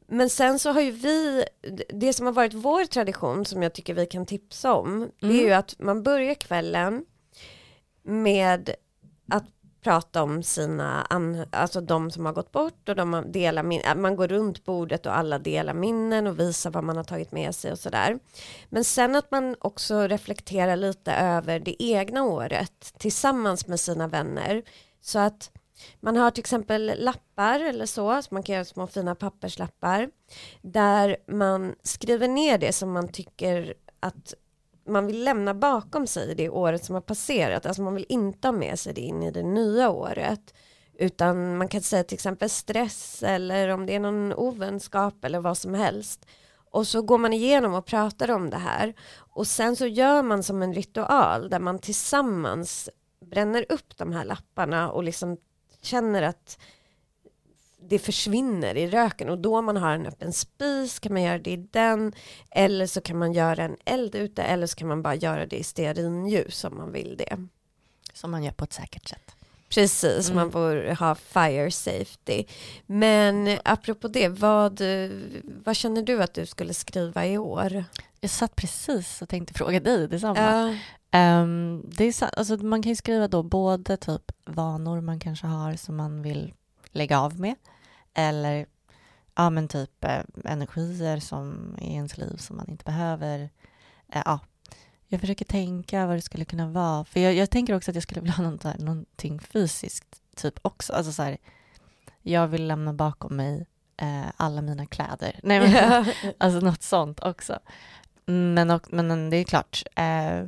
Men sen så har ju vi, det som har varit vår tradition som jag tycker vi kan tipsa om, mm. det är mm. ju att man börjar kvällen med att prata om sina, alltså de som har gått bort och de delar min, man går runt bordet och alla delar minnen och visar vad man har tagit med sig och sådär. Men sen att man också reflekterar lite över det egna året tillsammans med sina vänner. Så att man har till exempel lappar eller så, så man kan göra små fina papperslappar där man skriver ner det som man tycker att man vill lämna bakom sig det året som har passerat. Alltså man vill inte ha med sig det in i det nya året. Utan man kan säga till exempel stress eller om det är någon ovänskap eller vad som helst. Och så går man igenom och pratar om det här. Och sen så gör man som en ritual där man tillsammans bränner upp de här lapparna och liksom känner att det försvinner i röken och då man har en öppen spis kan man göra det i den eller så kan man göra en eld ute eller så kan man bara göra det i stearinljus om man vill det. Som man gör på ett säkert sätt. Precis, mm. man får ha fire safety. Men apropå det, vad, vad känner du att du skulle skriva i år? Jag satt precis och tänkte fråga dig detsamma. Uh. Um, det är, alltså, man kan ju skriva då både typ vanor man kanske har som man vill lägga av med. Eller ja, men typ eh, energier som i ens liv som man inte behöver. Eh, ja. Jag försöker tänka vad det skulle kunna vara. För jag, jag tänker också att jag skulle vilja ha något där, någonting fysiskt typ också. Alltså så här, jag vill lämna bakom mig eh, alla mina kläder. Nej, men, alltså något sånt också. Men, och, men det är klart. Eh,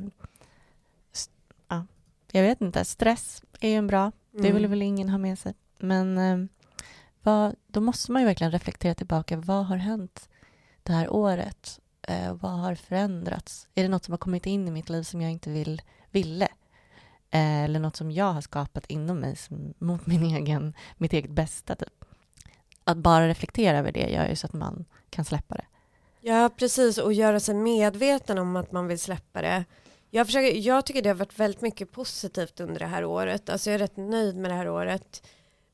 ja, jag vet inte. Stress är ju en bra. Det vill mm. väl ingen ha med sig. Men eh, vad, då måste man ju verkligen reflektera tillbaka. Vad har hänt det här året? Eh, vad har förändrats? Är det något som har kommit in i mitt liv som jag inte vill, ville? Eh, eller något som jag har skapat inom mig som, mot min egen, mitt eget bästa? Typ. Att bara reflektera över det gör ju så att man kan släppa det. Ja, precis. Och göra sig medveten om att man vill släppa det. Jag, försöker, jag tycker det har varit väldigt mycket positivt under det här året. Alltså jag är rätt nöjd med det här året.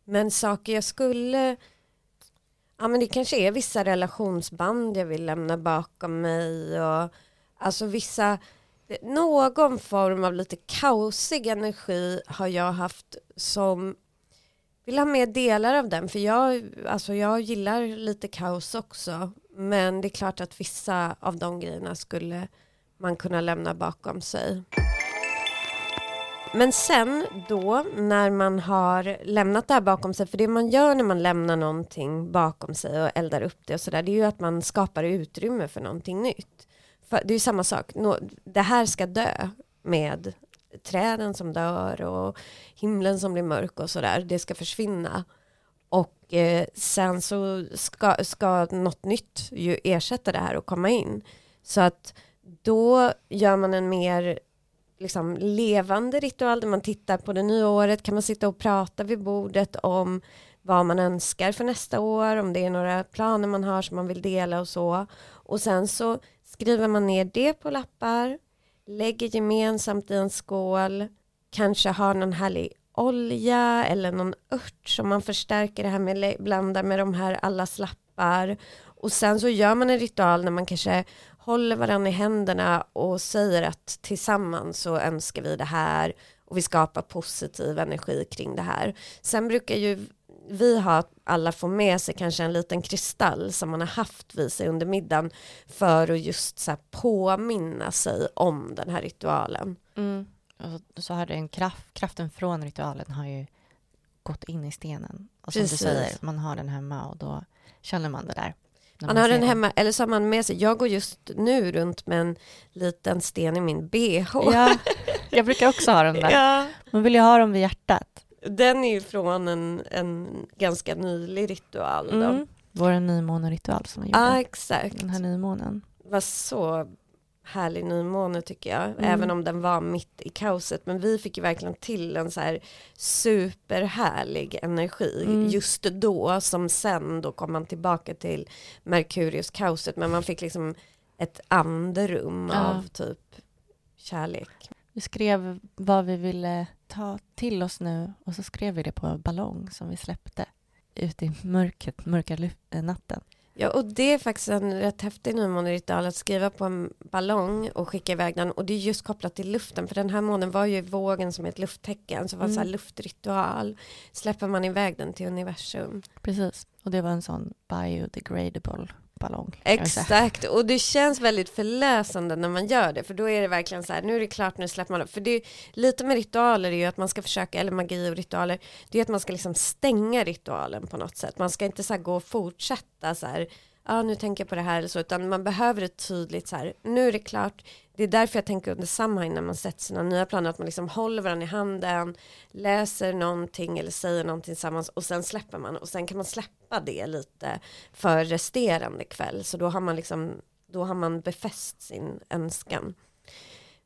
Men saker jag skulle, ja men det kanske är vissa relationsband jag vill lämna bakom mig och alltså vissa, någon form av lite kaosig energi har jag haft som vill ha med delar av den för jag, alltså jag gillar lite kaos också men det är klart att vissa av de grejerna skulle man kunna lämna bakom sig. Men sen då när man har lämnat det här bakom sig, för det man gör när man lämnar någonting bakom sig och eldar upp det och sådär, det är ju att man skapar utrymme för någonting nytt. För det är ju samma sak, det här ska dö med träden som dör och himlen som blir mörk och sådär, det ska försvinna. Och eh, sen så ska, ska något nytt ju ersätta det här och komma in. Så att då gör man en mer liksom, levande ritual där man tittar på det nya året, kan man sitta och prata vid bordet om vad man önskar för nästa år, om det är några planer man har som man vill dela och så. Och sen så skriver man ner det på lappar, lägger gemensamt i en skål, kanske har någon härlig olja eller någon ört som man förstärker det här med, blandar med de här allas lappar. Och sen så gör man en ritual när man kanske håller varandra i händerna och säger att tillsammans så önskar vi det här och vi skapar positiv energi kring det här. Sen brukar ju vi ha alla få med sig kanske en liten kristall som man har haft vid sig under middagen för att just så påminna sig om den här ritualen. Mm. Och så har den kraft, kraften från ritualen har ju gått in i stenen. Och som Precis. du säger, man har den hemma och då känner man det där. Man, har den hemma, eller så har man med sig, jag går just nu runt med en liten sten i min bh. Ja, jag brukar också ha den där. Ja. Man vill ju ha dem vid hjärtat. Den är ju från en, en ganska nylig ritual. Då. Mm. Vår nymåneritual som vi gjorde. Ja, exakt. Den här nymånen. Var så härlig nymåne tycker jag, mm. även om den var mitt i kaoset. Men vi fick ju verkligen till en så här superhärlig energi mm. just då, som sen då kom man tillbaka till Merkurius kaoset, men man fick liksom ett andrum ja. av typ kärlek. Vi skrev vad vi ville ta till oss nu och så skrev vi det på en ballong som vi släppte ut i mörkret, mörka natten. Ja, och det är faktiskt en rätt häftig nymåneritual att skriva på en ballong och skicka iväg den. Och det är just kopplat till luften, för den här månen var ju vågen som ett lufttecken, så var en mm. luftritual. Släpper man iväg den till universum. Precis, och det var en sån biodegradable ballong. Exakt, och det känns väldigt förlösande när man gör det, för då är det verkligen så här, nu är det klart, nu släpper man För det är lite med ritualer är ju att man ska försöka, eller magi och ritualer, det är att man ska liksom stänga ritualen på något sätt. Man ska inte så gå och fortsätta så här, ah, nu tänker jag på det här eller så, utan man behöver ett tydligt så här, nu är det klart, det är därför jag tänker under sammanhang när man sätter sina nya planer, att man liksom håller varandra i handen, läser någonting eller säger någonting tillsammans och sen släpper man och sen kan man släppa det lite för resterande kväll, så då har man liksom, då har man befäst sin önskan.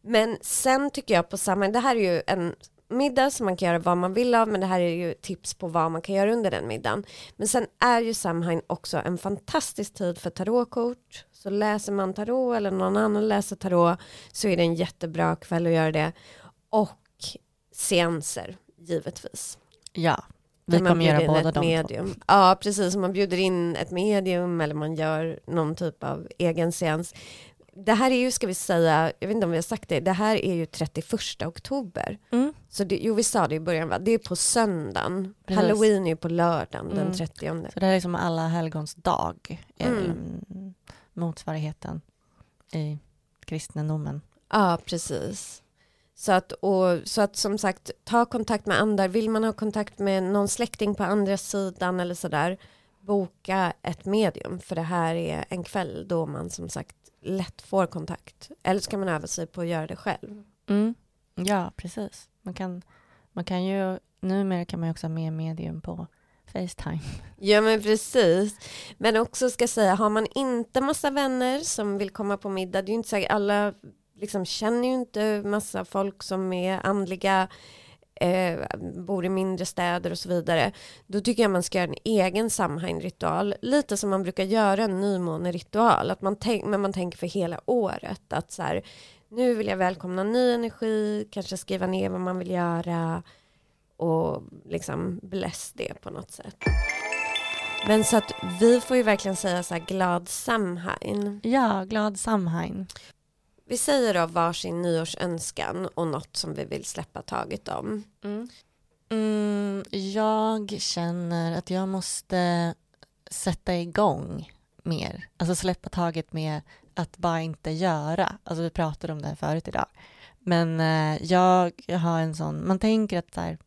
Men sen tycker jag på samma, det här är ju en middag som man kan göra vad man vill av men det här är ju tips på vad man kan göra under den middagen. Men sen är ju Samhain också en fantastisk tid för tarotkort. Så läser man tarot eller någon annan läser tarot så är det en jättebra kväll att göra det. Och seanser givetvis. Ja, vi kommer göra båda de medium. Två. Ja, precis. Man bjuder in ett medium eller man gör någon typ av egen seans det här är ju, ska vi säga, jag vet inte om vi har sagt det, det här är ju 31 oktober. Mm. Så det, jo, vi sa det i början, va? det är på söndagen. Precis. Halloween är ju på lördagen, mm. den 30. Så det här är som alla helgons dag, mm. motsvarigheten i kristendomen. Ja, precis. Så att, och, så att som sagt, ta kontakt med andra. Vill man ha kontakt med någon släkting på andra sidan eller sådär, boka ett medium. För det här är en kväll då man som sagt lätt får kontakt. Eller så kan man öva sig på att göra det själv. Mm. Ja, precis. Man kan, man kan ju, numera kan man ju också ha med medium på Facetime. Ja men precis. Men också ska säga, har man inte massa vänner som vill komma på middag, det är ju inte säkert, alla liksom känner ju inte massa folk som är andliga eh, bor i mindre städer och så vidare, då tycker jag man ska göra en egen Samhain-ritual, lite som man brukar göra en nymåneritual, att man, tänk, men man tänker för hela året, att så här, nu vill jag välkomna ny energi, kanske skriva ner vad man vill göra och liksom bless det på något sätt. Men så att vi får ju verkligen säga så här glad Samhain. Ja, glad Samhain vi säger då varsin nyårsönskan och något som vi vill släppa taget om. Mm. Mm, jag känner att jag måste sätta igång mer. Alltså släppa taget med att bara inte göra. Alltså vi pratade om det här förut idag. Men eh, jag har en sån, man tänker att så här,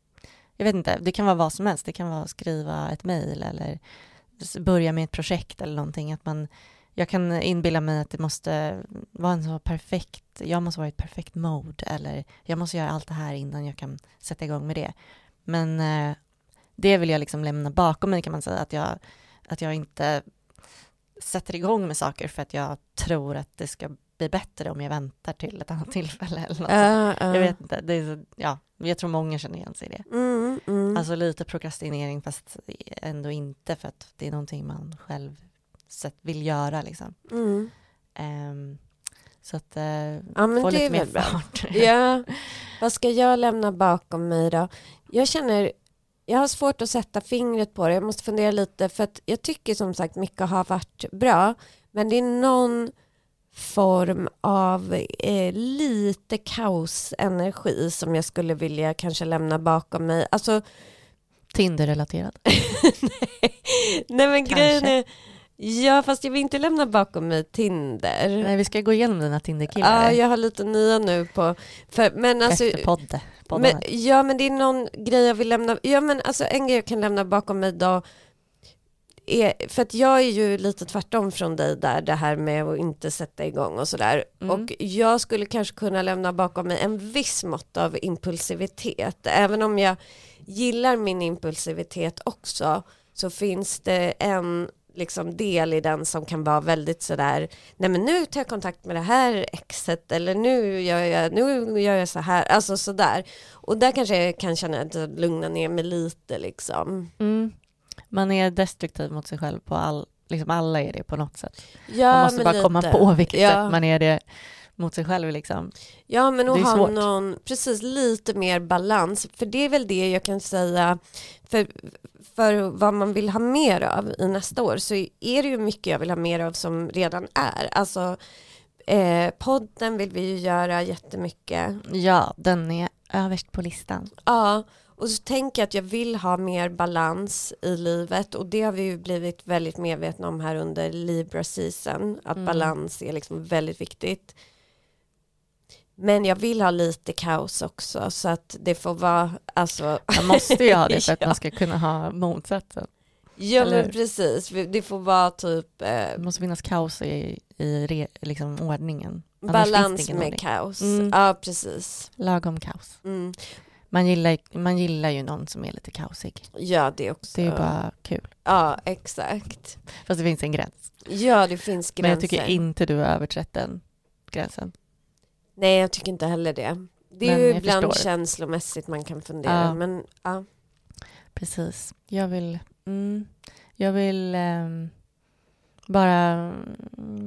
jag vet inte, det kan vara vad som helst. Det kan vara att skriva ett mejl eller börja med ett projekt eller någonting. Att man, jag kan inbilla mig att det måste vara en så perfekt, jag måste vara i ett perfekt mode eller jag måste göra allt det här innan jag kan sätta igång med det. Men eh, det vill jag liksom lämna bakom mig kan man säga, att jag, att jag inte sätter igång med saker för att jag tror att det ska bli bättre om jag väntar till ett annat tillfälle eller något. Uh, uh. Jag vet inte, det är ja, jag tror många känner igen sig i det. Mm, mm. Alltså lite prokrastinering fast ändå inte för att det är någonting man själv vill göra liksom. Mm. Um, så att uh, ja, få lite mer fart. ja, vad ska jag lämna bakom mig då? Jag känner, jag har svårt att sätta fingret på det. Jag måste fundera lite för att jag tycker som sagt mycket har varit bra. Men det är någon form av eh, lite kaosenergi som jag skulle vilja kanske lämna bakom mig. Alltså, Tinder-relaterad? nej. nej, men kanske. grejen är Ja, fast jag vill inte lämna bakom mig Tinder. Nej, vi ska gå igenom dina Tinder-killar. Ja, jag har lite nya nu på... För, men alltså, Efter podd, men, Ja, men det är någon grej jag vill lämna... Ja, men alltså en grej jag kan lämna bakom mig då är, för att jag är ju lite tvärtom från dig där, det här med att inte sätta igång och sådär. Mm. Och jag skulle kanske kunna lämna bakom mig en viss mått av impulsivitet. Även om jag gillar min impulsivitet också så finns det en liksom del i den som kan vara väldigt sådär, nej men nu tar jag kontakt med det här exet eller nu gör jag, nu gör jag så här, alltså sådär. Och där kanske jag kan känna att jag lugnar ner mig lite liksom. Mm. Man är destruktiv mot sig själv på all, liksom alla är det på något sätt. Ja, man måste bara lite. komma på vilket ja. sätt man är det mot sig själv liksom. Ja men att ha någon, precis lite mer balans, för det är väl det jag kan säga, för, för vad man vill ha mer av i nästa år så är det ju mycket jag vill ha mer av som redan är. Alltså eh, podden vill vi ju göra jättemycket. Ja, den är överst på listan. Ja, och så tänker jag att jag vill ha mer balans i livet och det har vi ju blivit väldigt medvetna om här under Libra season, att mm. balans är liksom väldigt viktigt. Men jag vill ha lite kaos också så att det får vara, alltså. Man måste ju ha det för att ja. man ska kunna ha motsatsen. Ja Eller? men precis, det får vara typ. Eh, det måste finnas kaos i, i re, liksom ordningen. balans med ordning. kaos, mm. ja precis. Lagom kaos. Mm. Man, gillar, man gillar ju någon som är lite kaosig. Ja det också. Det är bara kul. Ja exakt. Fast det finns en gräns. Ja det finns gränser. Men jag tycker inte du har överträtt den gränsen. Nej, jag tycker inte heller det. Det är men ju ibland förstår. känslomässigt man kan fundera, ja. men ja. Precis. Jag vill, mm, jag vill um, bara,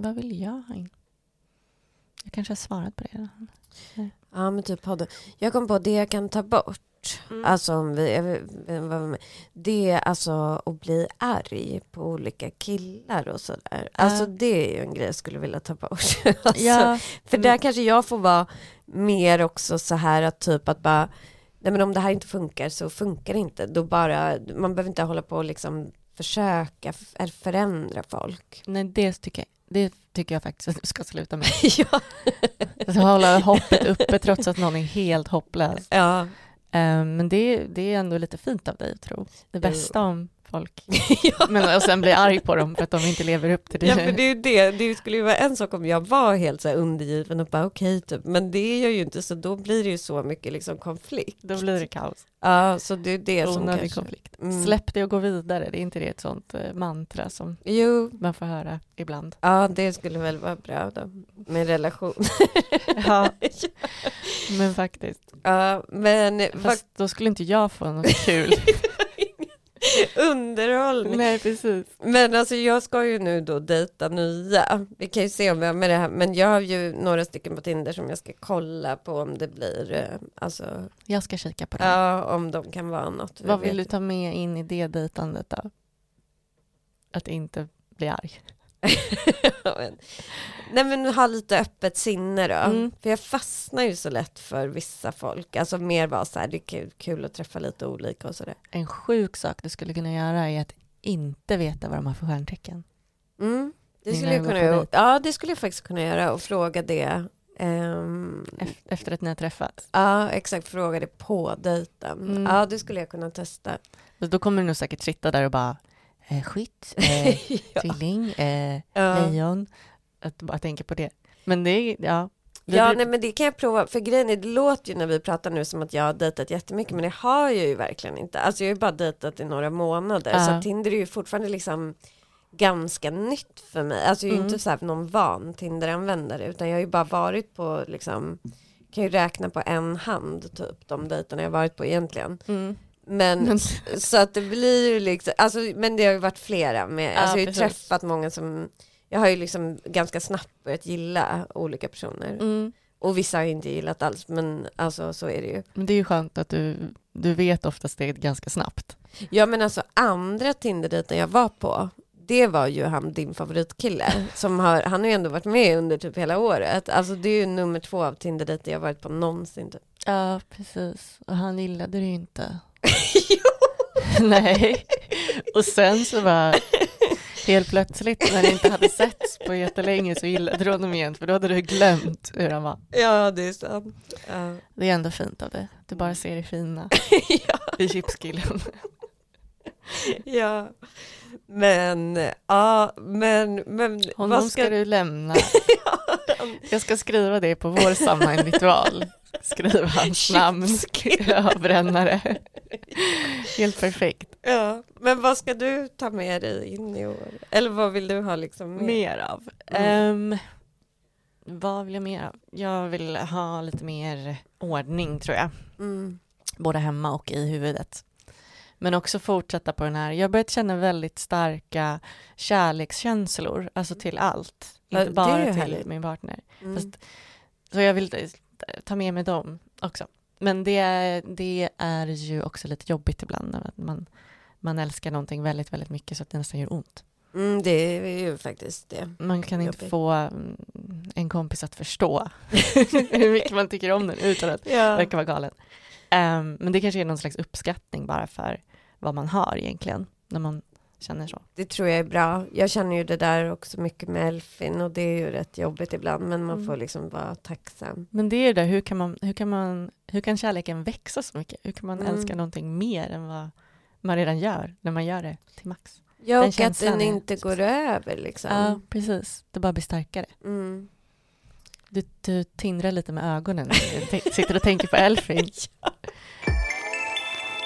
vad vill jag? Jag kanske har svarat på det. Ja, men typ podden. Jag kom på det jag kan ta bort. Mm. Alltså om vi, det är alltså att bli arg på olika killar och sådär. Alltså det är ju en grej jag skulle vilja ta bort. alltså, ja. För där kanske jag får vara mer också så här att typ att bara, nej men om det här inte funkar så funkar det inte. Då bara, man behöver inte hålla på och liksom försöka förändra folk. Nej det tycker jag det tycker jag faktiskt att du ska sluta med. ja. Att hålla hoppet uppe trots att någon är helt hopplös. Ja. Um, men det, det är ändå lite fint av dig att tro. Det bästa om folk. ja. Men och sen bli arg på dem för att de inte lever upp till det. Ja, för det är det. Det skulle ju vara en sak om jag var helt så här undergiven och bara okej, okay, typ. Men det är jag ju inte, så då blir det ju så mycket liksom konflikt. Då blir det kaos. Ja, så det är det Onödig som kanske... konflikt. Mm. Släpp det och gå vidare. Det är inte det ett sånt uh, mantra som jo. man får höra ibland? Ja, det skulle väl vara bra då med relation. ja, men faktiskt. Ja, men fast då skulle inte jag få något kul. Underhållning. Nej, precis. Men alltså jag ska ju nu då dejta nya. Vi kan ju se om vi har med det här. Men jag har ju några stycken på Tinder som jag ska kolla på om det blir, eh, alltså. Jag ska kika på det. Ja, om de kan vara något. Vad vill du ta med in i det dejtandet då? Att inte bli arg? Nej men ha lite öppet sinne då. Mm. För jag fastnar ju så lätt för vissa folk. Alltså mer vara så här, det är kul, kul att träffa lite olika och sådär. En sjuk sak du skulle kunna göra är att inte veta vad de har för stjärntecken. Mm. Det skulle jag kunna göra. Ja, det skulle jag faktiskt kunna göra och fråga det. Ef- Efter att ni har träffats. ja, exakt. Fråga det på dejten. Mm. Ja, det skulle jag kunna testa. Då kommer du nog säkert sitta där och bara eh, skytt, eh, ja. tvilling, eh, Ja. lejon. Att bara tänka på det. Men det är, ja. Vi Ja, bru- nej, men det kan jag prova. För grejen är, det låter ju när vi pratar nu som att jag har dejtat jättemycket, men det har jag ju verkligen inte. Alltså jag har ju bara dejtat i några månader, Ja. så Tinder är ju fortfarande liksom ganska nytt för mig. Alltså jag är ju Mm. inte så här någon van Tinder-användare, utan jag har ju bara varit på liksom, kan ju räkna på en hand typ de dejterna jag har varit på egentligen. Mm. Men Men- så att det blir ju liksom, alltså, men det har ju varit flera med, Ja, alltså jag har ju precis. träffat många som, jag har ju liksom ganska snabbt börjat gilla olika personer. Mm. Och vissa har inte gillat alls, men alltså så är det ju. Men det är ju skönt att du, du vet oftast det ganska snabbt. Ja men alltså andra Tinder-dejten jag var på, det var ju han din favoritkille. Som har, han har ju ändå varit med under typ hela året. Alltså det är ju nummer två av Tinder-dejter jag varit på någonsin. Typ. Ja, precis. Och han gillade det ju inte. Nej. Och sen så bara helt plötsligt när ni inte hade setts på jättelänge så gillade du honom igen för då hade du glömt hur han var. Ja det är sant. Ja. Det är ändå fint av dig. Du bara ser det fina ja. i chipskillen. ja. Men, ja men, men Honom vad ska du lämna. Ja, Jag ska skriva det på vår sammanritual. Skriva hans namn. Ja, brännare. Helt perfekt. ja, men vad ska du ta med dig in i år? Eller vad vill du ha liksom med? Mer av. Mm. Ehm, vad vill jag mer av? Jag vill ha lite mer ordning tror jag. Mm. Både hemma och i huvudet. Men också fortsätta på den här, jag har börjat känna väldigt starka kärlekskänslor, alltså till allt. Ja, Inte bara till härligt. min partner. Mm. Fast, så jag vill ta med mig dem också. Men det, är- det är ju också lite jobbigt ibland när man, man älskar någonting väldigt, väldigt mycket så att det nästan gör ont. Mm, det är ju faktiskt det. Man kan inte Jobbigt. få mm, en kompis att förstå hur mycket man tycker om den utan att Ja. verka vara galen. Ehm, men det kanske är någon slags uppskattning bara för vad man har egentligen när man känner så. Det tror jag är bra. Jag känner ju det där också mycket med Elfin och det är ju rätt jobbigt ibland men man Mm. får liksom vara tacksam. Men det är det där, hur kan, man, hur, kan man, hur kan kärleken växa så mycket? Hur kan man Mm. älska någonting mer än vad man redan gör när man gör det till max? Ja, och att den är inte går över liksom. Ja, precis. Det bara blir starkare. Mm. Du, du tindrar lite med ögonen. när du sitter och tänker på Elfin.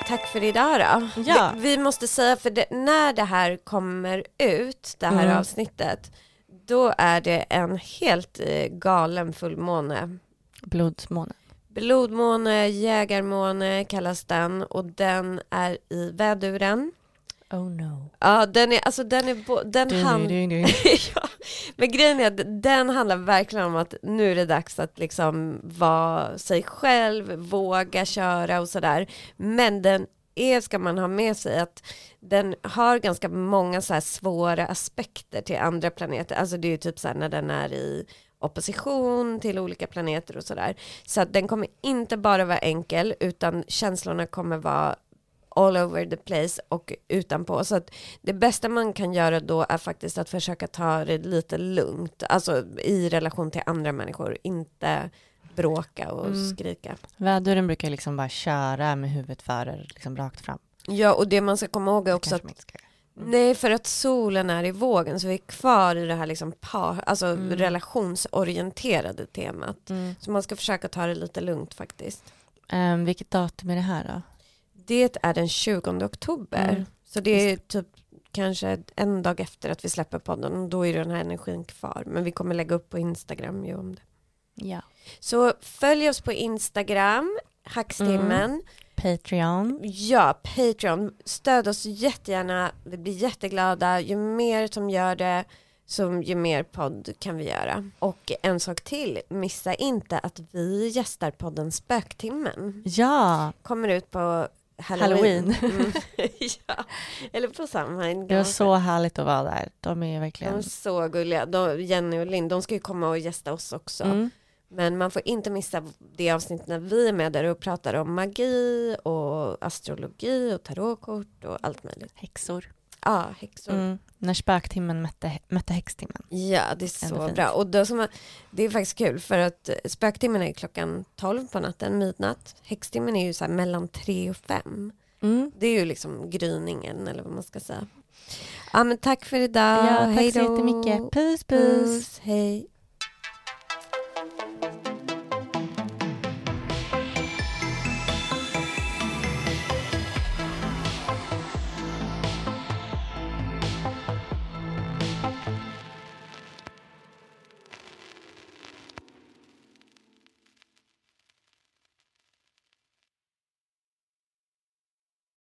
Tack för idag då. Ja. Vi, vi måste säga för det, när det här kommer ut, det här Mm. avsnittet, då är det en helt eh, galen fullmåne. Blodsmåne. Blodmåne, jägarmåne kallas den och den är i väduren. Oh no. Ja, den är, alltså den är, den Du, hand... du, du, du. ja, men grejen är att den handlar verkligen om att nu är det dags att liksom vara sig själv, våga köra och sådär. Men den är, ska man ha med sig, att den har ganska många så svåra aspekter till andra planeter. Alltså det är ju typ så här när den är i opposition till olika planeter och sådär. Så att den kommer inte bara vara enkel, utan känslorna kommer vara all over the place och utanpå. Så att det bästa man kan göra då är faktiskt att försöka ta det lite lugnt, alltså i relation till andra människor, inte bråka och Mm. skrika. Väduren brukar liksom bara köra med huvudet före, liksom rakt fram. Ja, och det man ska komma ihåg är också att. Mm. Nej, för att solen är i vågen så vi är kvar i det här liksom par, alltså Mm. relationsorienterade temat. Mm. Så man ska försöka ta det lite lugnt faktiskt. Ehm, vilket datum är det här då? Det är den 20 oktober. Mm. Så det är typ kanske en dag efter att vi släpper podden och då är den här energin kvar. Men vi kommer lägga upp på Instagram ju om det. Ja. Så följ oss på Instagram, Hackstimmen. Patreon. Ja, Patreon. Stöd oss jättegärna. Vi blir jätteglada. Ju mer som gör det, så ju mer podd kan vi göra. Och en sak till, missa inte att vi gästar podden Spöktimmen. Ja, Kommer ut på Halloween. Halloween. Mm. ja. Eller på Samhain. Det var så härligt att vara där. De är De är verkligen... så gulliga. De, Jenny och Linn, de ska ju komma och gästa oss också. Mm. Men man får inte missa det avsnitt när vi är med där och pratar om magi och astrologi och tarotkort och allt möjligt. Häxor. Ja, häxor. Mm. När spöktimmen mötte, mötte häxtimmen. Ja, det är så bra. Och då som, det är faktiskt kul för att eh, spöktimmen är klockan 12 på natten, midnatt. Häxtimmen är ju så här mellan 3 och 5. Mm. Det är ju liksom gryningen eller vad man ska säga. Ja men tack för idag. Ja, tack Hej så då. jättemycket. Puss, puss. Puss, hej.